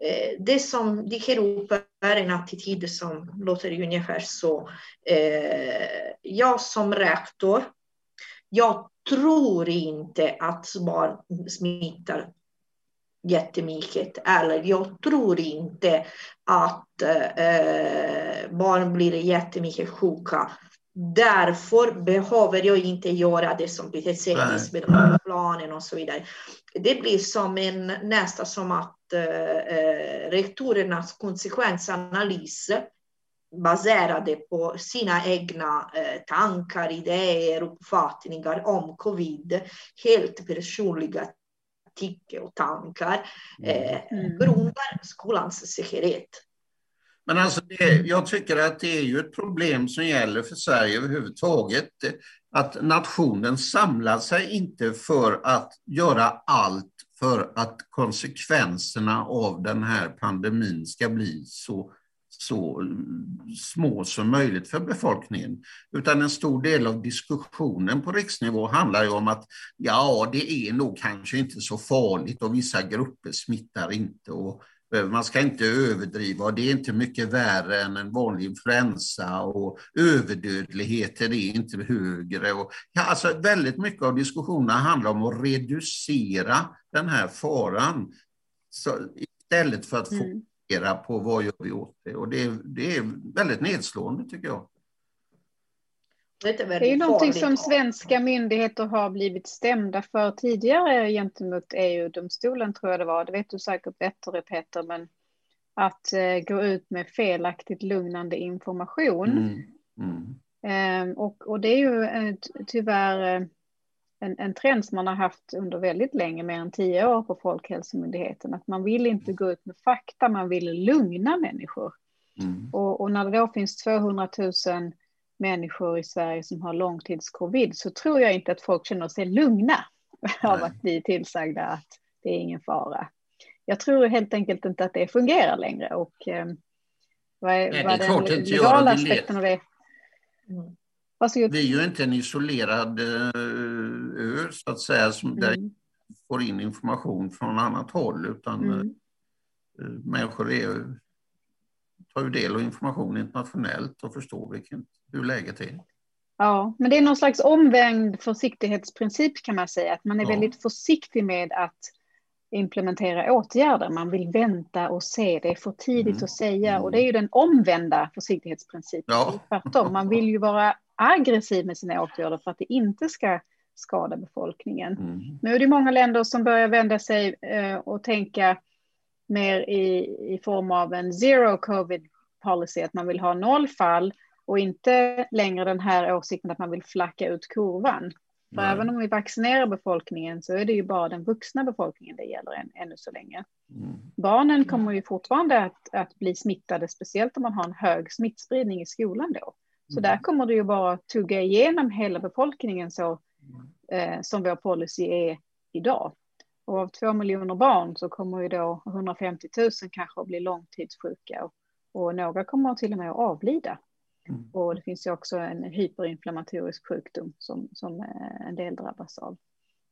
Eh, det som dyker upp är en attityd som låter ungefär så. Jag som rektor, jag tror inte att barn smittar jättemycket. Eller jag tror inte att eh, barn blir jättemycket sjuka. Därför behöver jag inte göra det som Peter säger med planen och så vidare. Det blir som en, nästan som att eh, rektorernas konsekvensanalys baserade på sina egna eh, tankar, idéer, uppfattningar om covid, helt personliga tycke och tankar Mm. eh, Mm. grundar skolans säkerhet. Men alltså det, jag tycker att det är ju ett problem som gäller för Sverige överhuvudtaget. Att nationen samlar sig inte för att göra allt för att konsekvenserna av den här pandemin ska bli så, så små som möjligt för befolkningen. Utan en stor del av diskussionen på riksnivå handlar ju om att ja, det är nog kanske inte så farligt och vissa grupper smittar inte. Och eh, man ska inte överdriva och det är inte mycket värre än en vanlig influensa och överdödligheten är inte högre. Och, ja, alltså väldigt mycket av diskussionerna handlar om att reducera den här faran så, istället för att Mm fokusera på vad gör vi åt det. Och det, är- det är väldigt nedslående tycker jag. Det är, Det är någonting som svenska myndigheter har blivit stämda för tidigare gentemot EU-domstolen tror jag det var. Det vet du säkert bättre Peter, men att eh, gå ut med felaktigt lugnande information. Mm. Mm. Eh, och, och det är ju eh, ty- tyvärr eh, en, en trend som man har haft under väldigt länge, mer än tio år på Folkhälsomyndigheten, att man vill inte gå ut med fakta, man vill lugna människor. Mm. Och, och när det då finns 200 000 människor i Sverige som har långtidscovid så tror jag inte att folk känner sig lugna av Nej. att bli tillsagda att det är ingen fara. Jag tror helt enkelt inte att det fungerar längre. Och, eh, vad är, Nej, vad är den legala aspekten av det? Mm. Varsågod. Vi är ju inte en isolerad eh, ö, så att säga, som där Mm, får in information från annat håll, utan mm, eh, människor är, tar ju del av information internationellt och förstår vilken, hur läget är. ja, men det är någon slags omvänd försiktighetsprincip kan man säga, att man är Ja. väldigt försiktig med att implementera åtgärder. Man vill vänta och se, det är för tidigt Mm. att säga Mm. och det är ju den omvända försiktighetsprincipen. Ja. Tvärtom, man vill ju vara aggressiv med sina åtgärder för att det inte ska skada befolkningen. Mm. Nu är det många länder som börjar vända sig eh, och tänka mer i, i form av en zero covid policy, att man vill ha noll fall och inte längre den här åsikten att man vill flacka ut kurvan. För Nej. även om vi vaccinerar befolkningen så är det ju bara den vuxna befolkningen det gäller än, ännu så länge. Mm. Barnen kommer ju fortfarande att, att bli smittade, speciellt om man har en hög smittspridning i skolan då. Så Mm. där kommer det ju bara tugga igenom hela befolkningen så eh, som vår policy är idag. Och av två miljoner barn så kommer ju då 150 000 kanske att bli långtidssjuka och, och några kommer till och med att avlida. Mm. Och det finns ju också en hyperinflammatorisk sjukdom som, som eh, en del drabbas av.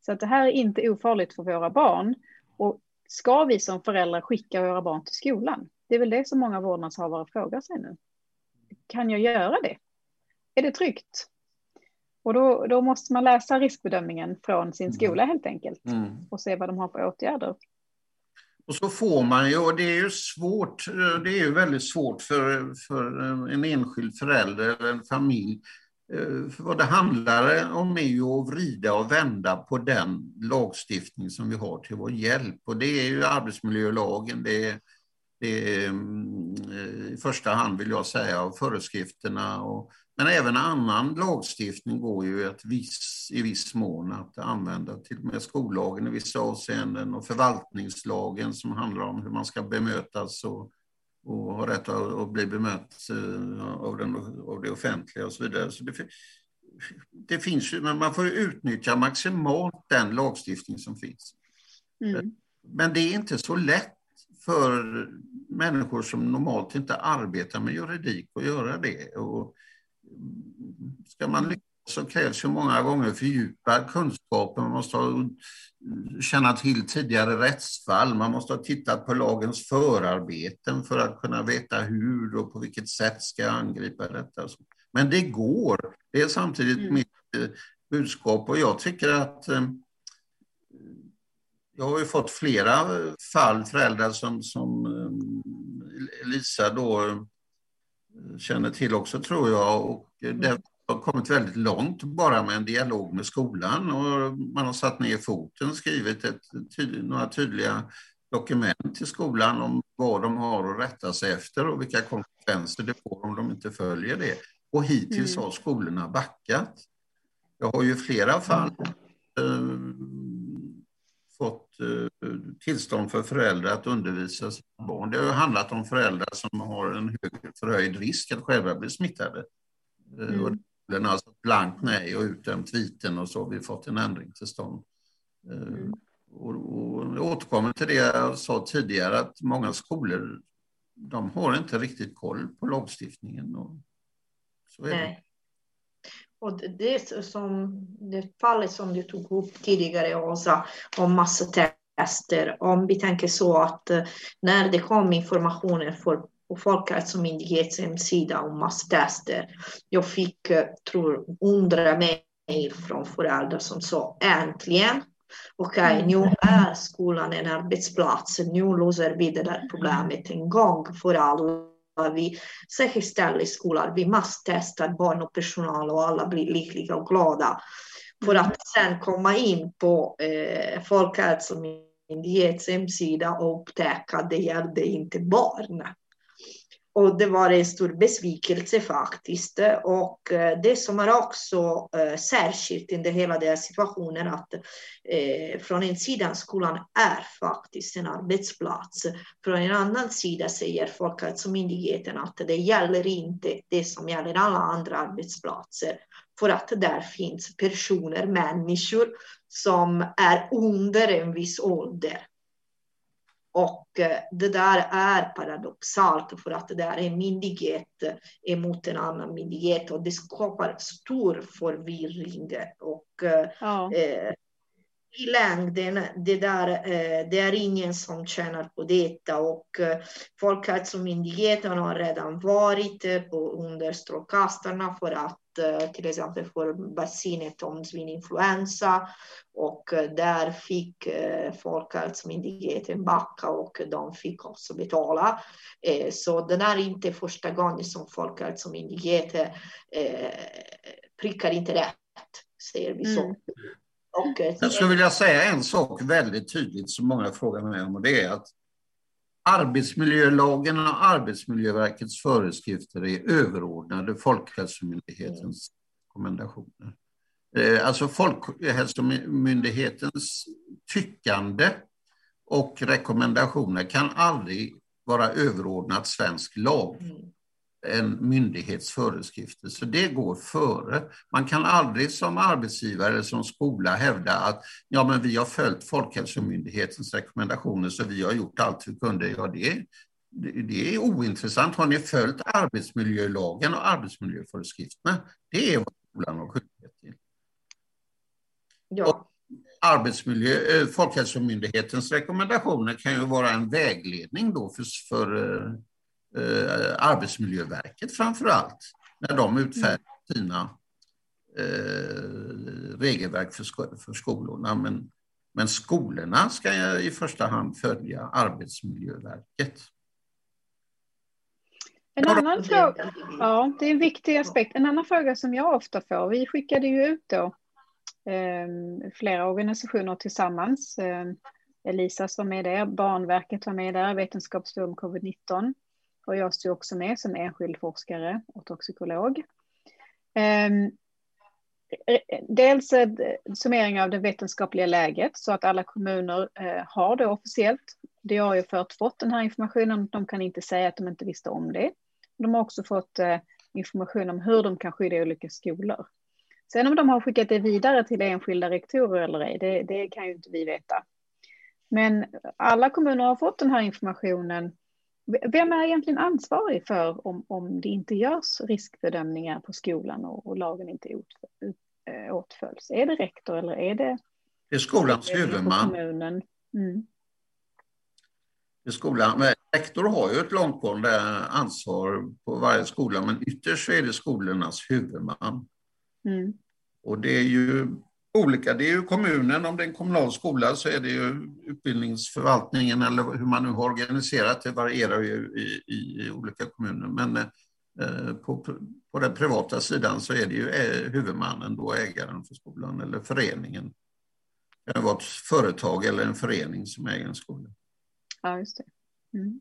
Så att det här är inte ofarligt för våra barn. Och ska vi som föräldrar skicka våra barn till skolan? Det är väl det som många vårdnadshavare frågar sig nu. Kan jag göra det? Är det tryggt? Och då, då måste man läsa riskbedömningen från sin skola helt enkelt Mm. och se vad de har för åtgärder. Och så får man ju, och det är ju svårt, det är ju väldigt svårt för, för en enskild förälder eller en familj. Eh, För vad det handlar om är ju att vrida och vända på den lagstiftning som vi har till vår hjälp. Och det är ju arbetsmiljölagen, det är, det är mm, eh, i första hand vill jag säga, och föreskrifterna. Och, men även annan lagstiftning går ju att viss, i viss mån att använda, till och med skollagen i vissa avseenden och förvaltningslagen som handlar om hur man ska bemötas och, och ha rätt att, bli bemött eh, av, den, av det offentliga och så vidare. Så det, det finns men man får utnyttja maximalt den lagstiftning som finns. Mm. Men det är inte så lätt för människor som normalt inte arbetar med juridik att göra det. Och ska man lyckas så krävs ju många gånger fördjupad kunskap. Man måste ha, känna till tidigare rättsfall. Man måste ha tittat på lagens förarbeten för att kunna veta hur och på vilket sätt ska jag angripa detta. Men det går. Det är samtidigt Mm. mitt eh, budskap och jag tycker att eh, jag har ju fått flera fall, föräldrar som, som eh, Lisa då känner till också tror jag. Och det har kommit väldigt långt bara med en dialog med skolan och man har satt ner foten, skrivit ett, tyd, några tydliga dokument till skolan om vad de har att rätta sig efter och vilka konsekvenser det får om de inte följer det. Och hittills Mm. har skolorna backat. Jag har ju flera fall eh, fått tillstånd för föräldrar att undervisa sina barn. Det har handlat om föräldrar som har en hög förhöjd risk att själva bli smittade. Mm. Och den alltså blankt nej och utdömt viten och så har vi fått en ändring till stånd. Mm. Och, och jag återkommer till det jag sa tidigare att många skolor de har inte riktigt koll på lagstiftningen. Och så är Nej. Och det, som, det fallet som du tog upp tidigare, Åsa, om masstester, om vi tänker så att eh, när det kom informationen för, på Folkhälsomyndighetens hemsida om masstester, jag fick, eh, tror hundra mejl från föräldrar som sa äntligen, okej, okay, mm. nu är skolan en arbetsplats, nu löser vi det där problemet en gång för alla vi säkerställer i skolan, vi måste testa barn och personal och alla blir lyckliga och glada. För att sen komma in på eh, Folkhälsomyndighetens hemsida och upptäcka att det gällde inte barn. Och det var en stor besvikelse faktiskt. Och eh, det som är också eh, särskilt i hela den här situationen att eh, från en sida skolan är faktiskt en arbetsplats. Från en annan sida säger Folkhälsomyndigheten att det gäller inte det som gäller alla andra arbetsplatser. För att där finns personer, människor som är under en viss ålder och eh, det där är paradoxalt för att det är en myndighet emot en annan myndighet och det skapar stor förvirring. Och eh, ja. eh, i längden, det, där, eh, det är ingen som tjänar på detta och eh, Folkhälsomyndigheten har redan varit på, under strålkastarna för att Eh, till exempel för vaccinet om svininfluensa och eh, där fick eh, Folkhälsomyndigheten backa och de fick också betala. Så det är inte första gången som Folkhälsomyndigheten prickar inte rätt, säger vi så. Mm. Och, Jag skulle vilja säga en sak väldigt tydligt som många frågar mig om och det är att Arbetsmiljölagen och Arbetsmiljöverkets föreskrifter är överordnade Folkhälsomyndighetens rekommendationer. Eh, alltså Folkhälsomyndighetens tyckande och rekommendationer kan aldrig vara överordnat svensk lag. Mm. En myndighets föreskrifter. Så det går före. Man kan aldrig som arbetsgivare eller som skola hävda att ja, men vi har följt Folkhälsomyndighetens rekommendationer så vi har gjort allt vi kunde. Ja, det, det är ointressant. Har ni följt arbetsmiljölagen och arbetsmiljöföreskrifterna? Det är vad skolan har skyldighet till. Ja. Arbetsmiljö, eh, Folkhälsomyndighetens rekommendationer kan ju vara en vägledning då för, för eh, Arbetsmiljöverket framför allt, när de utfärdar sina eh, regelverk för, sko för skolorna. Men, men skolorna ska i första hand följa Arbetsmiljöverket. En annan fråga, ja, det är en viktig aspekt. En annan fråga som jag ofta får, vi skickade ju ut då eh, flera organisationer tillsammans. Eh, Elisas var med där, Barnverket var med där, Vetenskapsforum covid-19 och jag står också med som enskild forskare och toxikolog. Ehm, eh, eh, dels dels summering av det vetenskapliga läget så att alla kommuner eh, har det officiellt. Det har ju fört fått den här informationen, de kan inte säga att de inte visste om det. De har också fått information om hur de kan skydda olika skolor. Sen om de har skickat det vidare till enskilda rektorer eller ej, det, det kan ju inte vi veta. Men alla kommuner har fått den här informationen vem är egentligen ansvarig för om, om det inte görs riskbedömningar på skolan och, och lagen inte äh, åtföljs? Är det rektor eller är det? Det är skolans huvudman. Kommunen? Mm. Det är skolan. Men rektor har ju ett långtgående ansvar på varje skola, men ytterst är det skolornas huvudman. Mm. Och det är ju olika. Det är ju kommunen, om det är en kommunal skola så är det ju utbildningsförvaltningen eller hur man nu har organiserat det varierar ju i, i olika kommuner. Men eh, på, på den privata sidan så är det ju eh, huvudmannen, då ägaren för skolan eller föreningen. Det kan vara ett företag eller en förening som äger en skola. Ja, just det. Mm.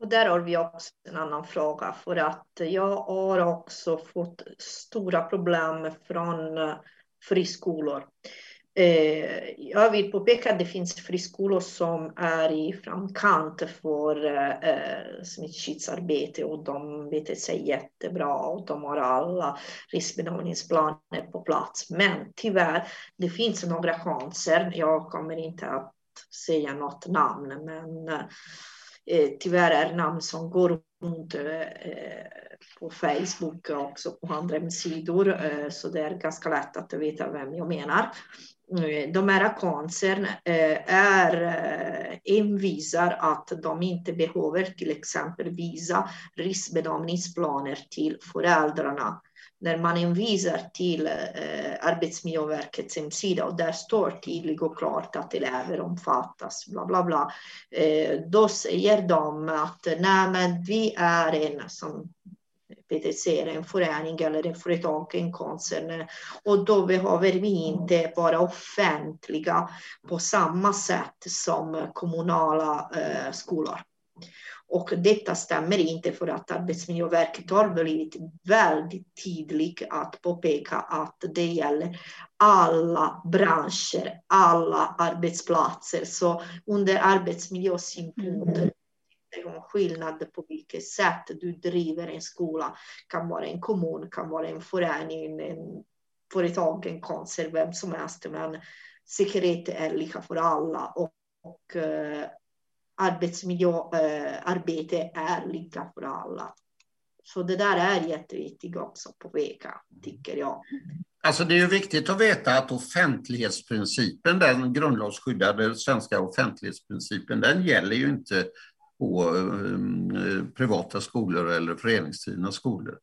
Och där har vi också en annan fråga för att jag har också fått stora problem från friskolor. Eh, jag vill påpeka att det finns friskolor som är i framkant för eh, smittskyddsarbete och de beter sig jättebra och de har alla riskbedömningsplaner på plats. Men tyvärr, det finns några chanser. Jag kommer inte att säga något namn, men eh, tyvärr är namn som går inte eh, på Facebook och också på andra sidor, eh, så det är ganska lätt att veta vem jag menar. Eh, de här cancern är envisar att de inte behöver till exempel visa riskbedömningsplaner till föräldrarna. När man envisar till eh, Arbetsmiljöverkets hemsida och där står tydligt och klart att elever omfattas, bla bla bla, eh, då säger de att nej men vi är en som PTC, en förening eller en företag, en koncern. Och då behöver vi inte vara offentliga på samma sätt som kommunala eh, skolor. Och detta stämmer inte för att Arbetsmiljöverket har blivit väldigt tydligt att påpeka att det gäller alla branscher, alla arbetsplatser. Så under arbetsmiljösynpunkt någon skillnad på vilket sätt du driver en skola. kan vara en kommun, kan vara en förening, en företag, en koncert, vem som helst. Men säkerhet är lika för alla och, och uh, arbetsmiljöarbete eh, är lika för alla. Så det där är jätteviktigt också att påpeka, tycker jag. Alltså det är ju viktigt att veta att offentlighetsprincipen, den grundlagsskyddade svenska offentlighetsprincipen, den gäller ju inte på eh, privata skolor eller föreningsdrivna skolor.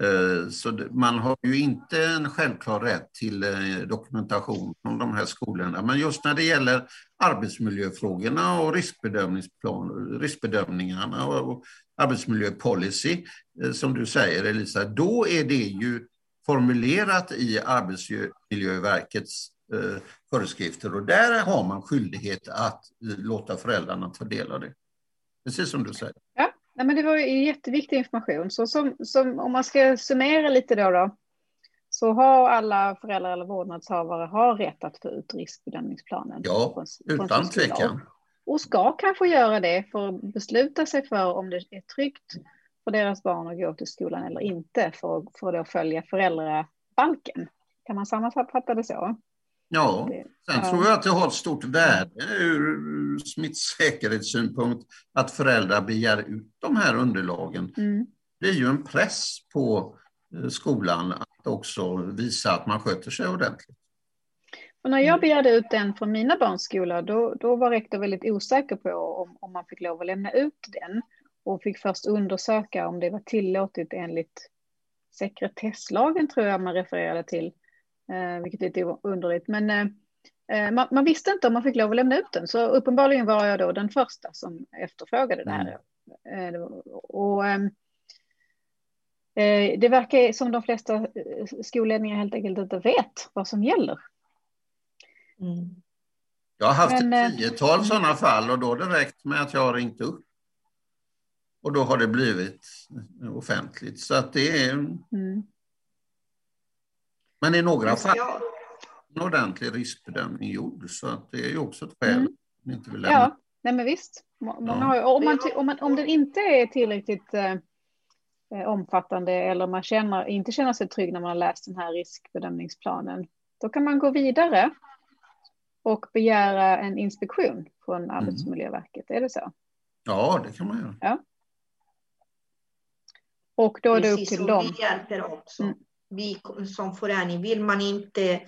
Eh, så man har ju inte en självklar rätt till eh, dokumentation från de här skolorna. Men just när det gäller arbetsmiljöfrågorna och riskbedömningsplan, riskbedömningarna och arbetsmiljöpolicy, eh, som du säger Elisa, då är det ju formulerat i Arbetsmiljöverkets föreskrifter och där har man skyldighet att låta föräldrarna ta del av det. Precis som du säger. Ja, nej, men det var ju jätteviktig information. Så som, som, om man ska summera lite då, då så har alla föräldrar eller vårdnadshavare har rätt att få ut riskbedömningsplanen. Ja, från, utan från tvekan. Och ska kanske göra det för att besluta sig för om det är tryggt för deras barn att gå till skolan eller inte för, för att följa föräldrabalken. Kan man sammanfatta det så? Ja, sen tror jag att det har ett stort värde ur smittsäkerhetssynpunkt att föräldrar begär ut de här underlagen. Mm. Det är ju en press på eh, skolan att också visa att man sköter sig ordentligt. Och när jag begärde ut den från mina barns skola, då, då var rektor väldigt osäker på om, om man fick lov att lämna ut den och fick först undersöka om det var tillåtet enligt sekretesslagen, tror jag man refererade till eh, vilket är lite underligt. Men eh, eh, man, man, visste inte om man fick lov att lämna ut den, så uppenbarligen var jag då den första som efterfrågade det här. Mm. Eh, och, ehm, eh, det verkar som de flesta eh, skolledningar helt enkelt inte vet vad som gäller. Mm. Jag har haft Men, ett tiotal mm. sådana fall och då har det räckt med att jag har ringt upp. Och då har det blivit offentligt. Så att det är... Mm. Men i några fall en ordentlig riskbedömning gjord, så att det är ju också ett skäl. Mm. Inte vill ja, nej men visst. Många ja. har, om, man, om, man, om den inte är tillräckligt eh, eh, omfattande eller man känner, inte känner sig trygg när man har läst den här riskbedömningsplanen, då kan man gå vidare och begära en inspektion från mm. Arbetsmiljöverket. Mm. Är det så? Ja, det kan man göra. Ja. Och då är det upp till dem. Vi hjälper också. Mm vi som förening vill man inte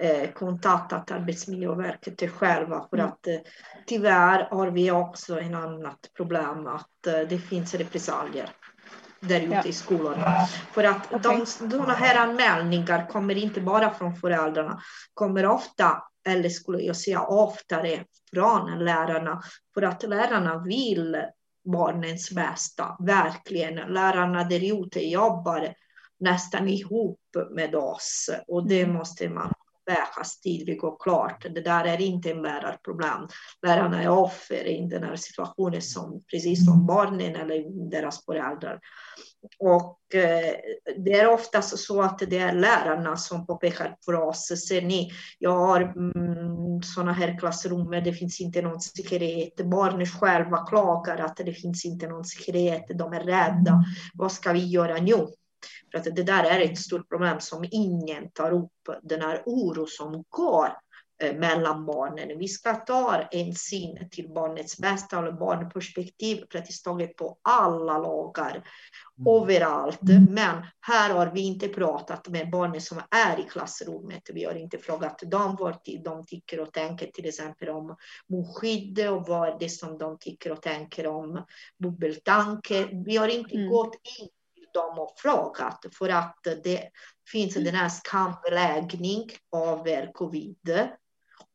eh, kontakta Arbetsmiljöverket själva för mm. att eh, tyvärr har vi också en annat problem att eh, det finns repressalier där ute ja. i skolorna. För att okay. de, sådana här anmälningar kommer inte bara från föräldrarna, kommer ofta, eller skulle jag säga oftare, från lärarna. För att lärarna vill barnens bästa, verkligen. Lärarna där ute jobbar nästan ihop med oss och det mm. måste man vägas tydligt och klart. Det där är inte en lärarproblem. Lärarna är offer i den här situationen som precis som barnen eller deras föräldrar. Och eh, det är oftast så att det är lärarna som påpekar för oss, ser ni, jag har mm, sådana här klassrum, det finns inte någon säkerhet. Barnen själva klagar att det finns inte någon säkerhet, de är rädda. Vad ska vi göra nu? För att det där är ett stort problem som ingen tar upp, den här oro som går Eh, mellan barnen. Vi ska ta hänsyn till barnets bästa eller barnperspektiv praktiskt taget på alla lagar, mm. överallt. Men här har vi inte pratat med barnen som är i klassrummet. Vi har inte frågat dem vad de tycker och tänker till exempel om munskydd och vad det är som de tycker och tänker om bubbeltanke. Vi har inte mm. gått in dem och frågat för att det finns den här skambeläggning över covid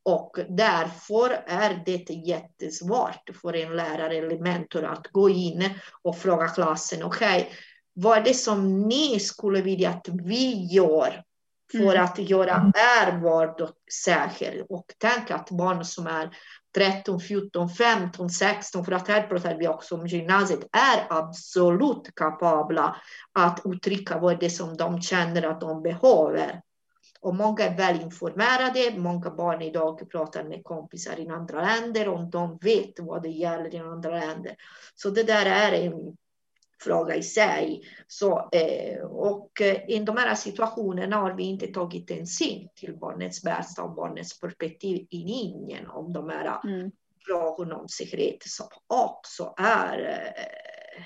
och därför är det jättesvårt för en lärare eller mentor att gå in och fråga klassen, okej, okay, vad är det som ni skulle vilja att vi gör för mm. att göra er vardag säker? Och tänk att barn som är 13, 14, 15, 16, för att här pratar vi också om gymnasiet, är absolut kapabla att uttrycka vad det är som de känner att de behöver. Och många är väl informerade. Många barn idag pratar med kompisar i andra länder och de vet vad det gäller i andra länder. Så det där är en fråga i sig. Så, eh, och eh, i de här situationerna har vi inte tagit hänsyn till barnets bästa och barnets perspektiv i linjen om de här mm. frågorna om säkerhet som också är eh,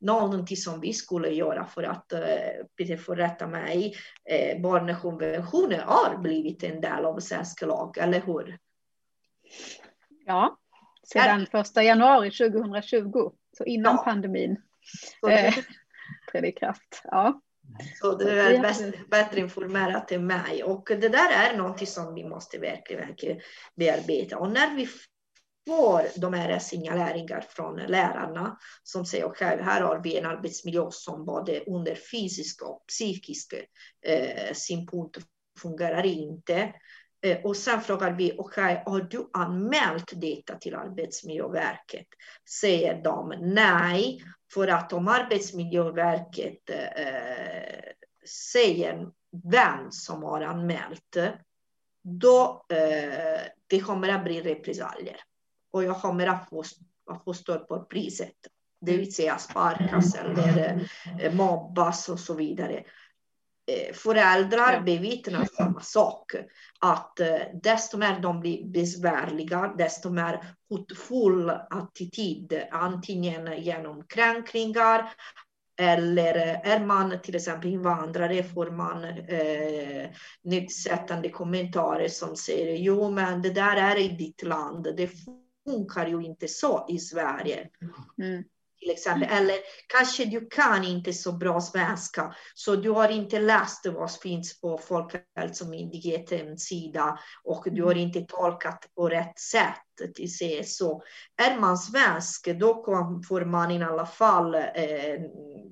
någonting som vi skulle göra för att, eh, Peter får rätta mig, eh, barnkonventionen har blivit en del av svensk lag, eller hur? Ja, sedan första januari 2020, så innan ja. pandemin eh, trädde i kraft. Ja. Så du är bäst, bättre informerad än mig. Och det där är någonting som vi måste verkligen, verkligen bearbeta. Och när vi får de här signaleringar från lärarna som säger okej, okay, här har vi en arbetsmiljö som både under fysisk och psykisk eh, synpunkt fungerar inte. Eh, och sen frågar vi, okej, okay, har du anmält detta till Arbetsmiljöverket? Säger de nej, för att om Arbetsmiljöverket eh, säger vem som har anmält, då eh, det kommer att bli repressalier och jag kommer att få, att få stå på priset. Det vill säga sparkas eller eh, mobbas och så vidare. Eh, föräldrar bevittnar samma sak. Att eh, desto mer de blir besvärliga, desto mer hotfull attityd, antingen genom kränkningar eller är man till exempel invandrare får man eh, nedsättande kommentarer som säger jo men det där är i ditt land, det funkar ju inte så i Sverige. Mm. Till exempel. Eller kanske du kan inte så bra svenska, så du har inte läst vad som finns på Folkhälsomyndighetens sida och du har inte tolkat på rätt sätt till sig. Så är man svensk, då får man i alla fall eh,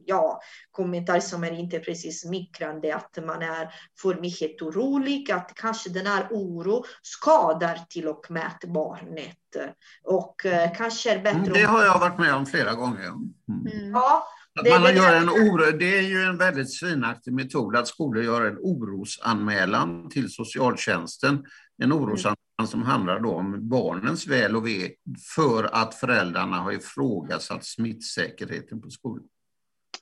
ja, kommentarer som är inte precis smickrande, att man är för mycket orolig, att kanske den här oro skadar till och med barnet. Och eh, kanske är bättre... Det har jag varit med om flera gånger. Mm. Mm. Ja, att man gör en oro, det är ju en väldigt svinaktig metod att skolor gör en orosanmälan till socialtjänsten. En orosanmälan som handlar då om barnens väl och ve för att föräldrarna har ifrågasatt smittsäkerheten på skolan.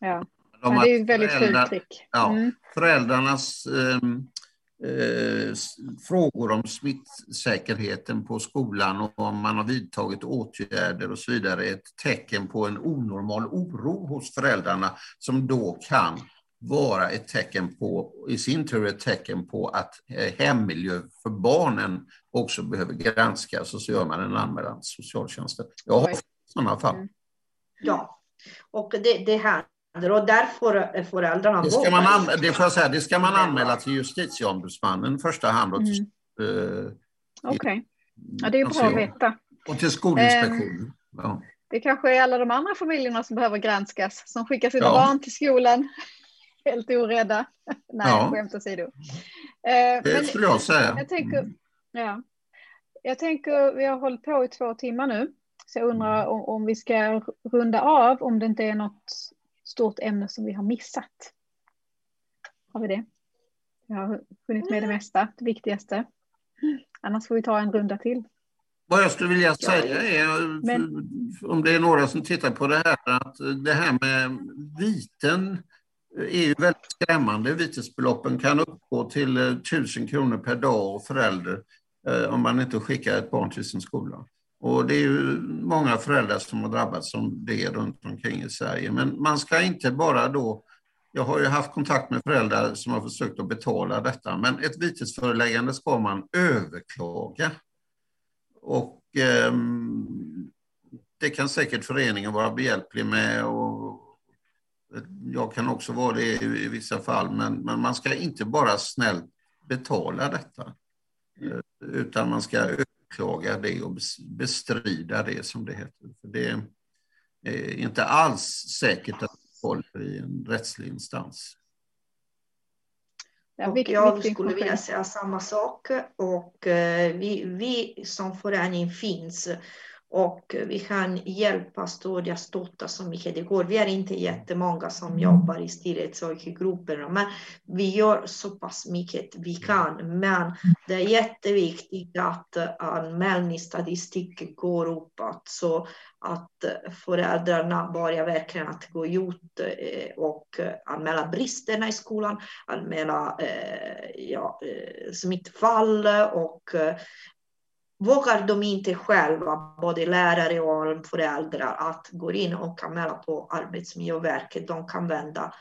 Ja, De ja det är ett väldigt fult trick. Mm. Ja, föräldrarnas eh, eh, frågor om smittsäkerheten på skolan och om man har vidtagit åtgärder och så vidare är ett tecken på en onormal oro hos föräldrarna som då kan vara ett tecken på, i sin tur ett tecken på att eh, hemmiljö för barnen också behöver granskas och så gör man en anmälan till socialtjänsten. Jag har sådana fall. Mm. Ja, och det, det händer och därför föräldrarna det ska, man an, det, får säga, det ska man anmäla till justitieombudsmannen i första hand. Och till, mm. uh, Okej, okay. ja, det är bra att veta. Och till Skolinspektionen. Um, ja. Det kanske är alla de andra familjerna som behöver granskas, som skickar sina ja. barn till skolan helt orädda. Nej, ja. skämt åsido. Eh, det skulle jag säga. Jag tänker, mm. ja. jag tänker, vi har hållit på i två timmar nu, så jag undrar om, om vi ska runda av, om det inte är något stort ämne som vi har missat? Har vi det? Jag har hunnit med det mesta, det viktigaste. Annars får vi ta en runda till. Vad jag skulle vilja säga är, Men... om det är några som tittar på det här, att det här med viten är ju väldigt skrämmande. Vitesbeloppen kan uppgå till eh, 1000 kronor per dag och förälder eh, om man inte skickar ett barn till sin skola. Och det är ju många föräldrar som har drabbats som det runt omkring i Sverige. Men man ska inte bara då jag har ju haft kontakt med föräldrar som har försökt att betala detta, men ett vitesföreläggande ska man överklaga. Och eh, det kan säkert föreningen vara behjälplig med och jag kan också vara det i, i vissa fall, men, men, man ska inte bara snällt betala detta, eh, utan man ska överklaga det och bestrida det som det heter. För det är inte alls säkert att håller i en rättslig instans. Och jag skulle vilja säga samma sak och eh, vi, vi som förening finns och vi kan hjälpa, stödja, stötta så mycket det går. Vi är inte jättemånga som mm. jobbar i styrelse och i grupperna, men vi gör så pass mycket vi kan. Men det är jätteviktigt att anmälningsstatistiken går uppåt så att föräldrarna börjar verkligen att gå ut eh, och anmäla bristerna i skolan, anmäla eh, ja, eh, smittfall och vågar de inte själva, både lärare och föräldrar, att gå in och anmäla på Arbetsmiljöverket. De kan vända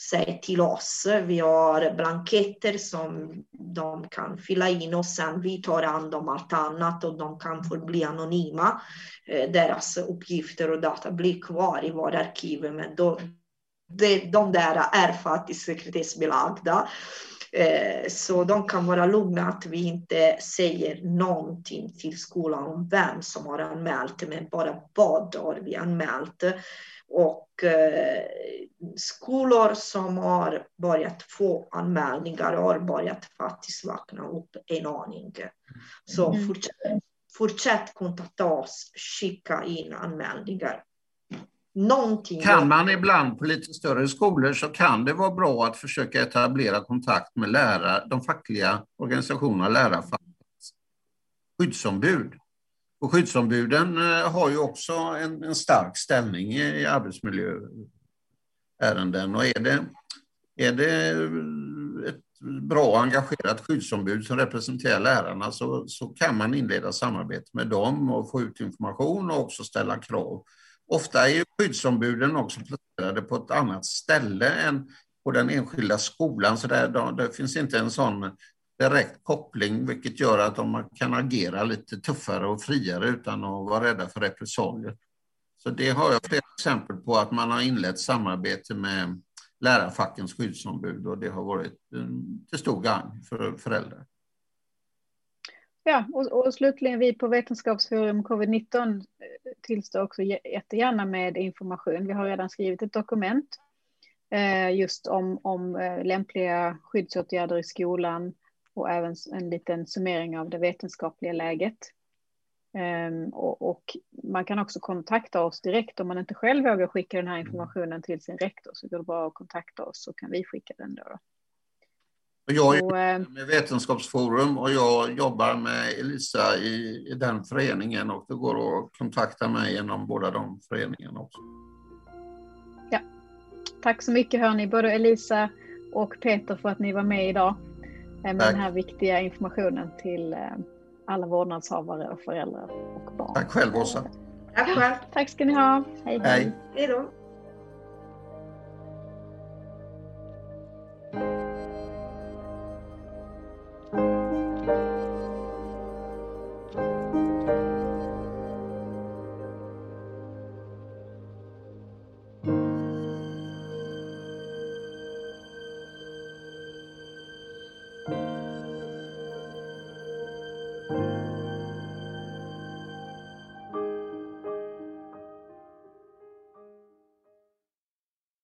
sig till oss. Vi har blanketter som de kan fylla in och sen vi tar hand om allt annat och de kan förbli anonyma. Eh, deras uppgifter och data blir kvar i våra arkiv, men då, de, de där är faktiskt sekretessbelagda. Eh, så de kan vara lugna att vi inte säger någonting till skolan om vem som har anmält, men bara vad har vi anmält. Och eh, skolor som har börjat få anmälningar har börjat faktiskt vakna upp en aning. Så mm. fortsätt, fortsätt kontakta oss, skicka in anmälningar någonting. Kan man ibland på lite större skolor så kan det vara bra att försöka etablera kontakt med lärare, de fackliga organisationerna, lärarfackets skyddsombud. Och skyddsombuden eh, har ju också en, en stark ställning i arbetsmiljöärenden. Och är det, är det ett bra engagerat skyddsombud som representerar lärarna så, så kan man inleda samarbete med dem och få ut information och också ställa krav Ofta är skyddsombuden också placerade på ett annat ställe än på den enskilda skolan, så där, det finns inte en sån direkt koppling, vilket gör att de kan agera lite tuffare och friare utan att vara rädda för repressalier. Så det har jag flera exempel på att man har inlett samarbete med lärarfackens skyddsombud och det har varit till stor gagn för föräldrar. Ja, och, och slutligen vi på Vetenskapsforum covid-19 eh, tillstår också jättegärna med information. Vi har redan skrivit ett dokument eh, just om, om eh, lämpliga skyddsåtgärder i skolan och även en liten summering av det vetenskapliga läget. Um, och, och, man kan också kontakta oss direkt om man inte själv vågar skicka den här informationen till sin rektor så går det bra att kontakta oss så kan vi skicka den då. Och jag är eh, med Vetenskapsforum och jag jobbar med Elisa i, i den föreningen och det går att kontakta mig genom båda de föreningarna också. Ja. Tack så mycket hörni, både Elisa och Peter för att ni var med idag med Tack. den här viktiga informationen till eh, alla vårdnadshavare och föräldrar och barn. Tack själv Åsa. Tack själv. Tack ska ni ha. Hej hej. hej. hej då.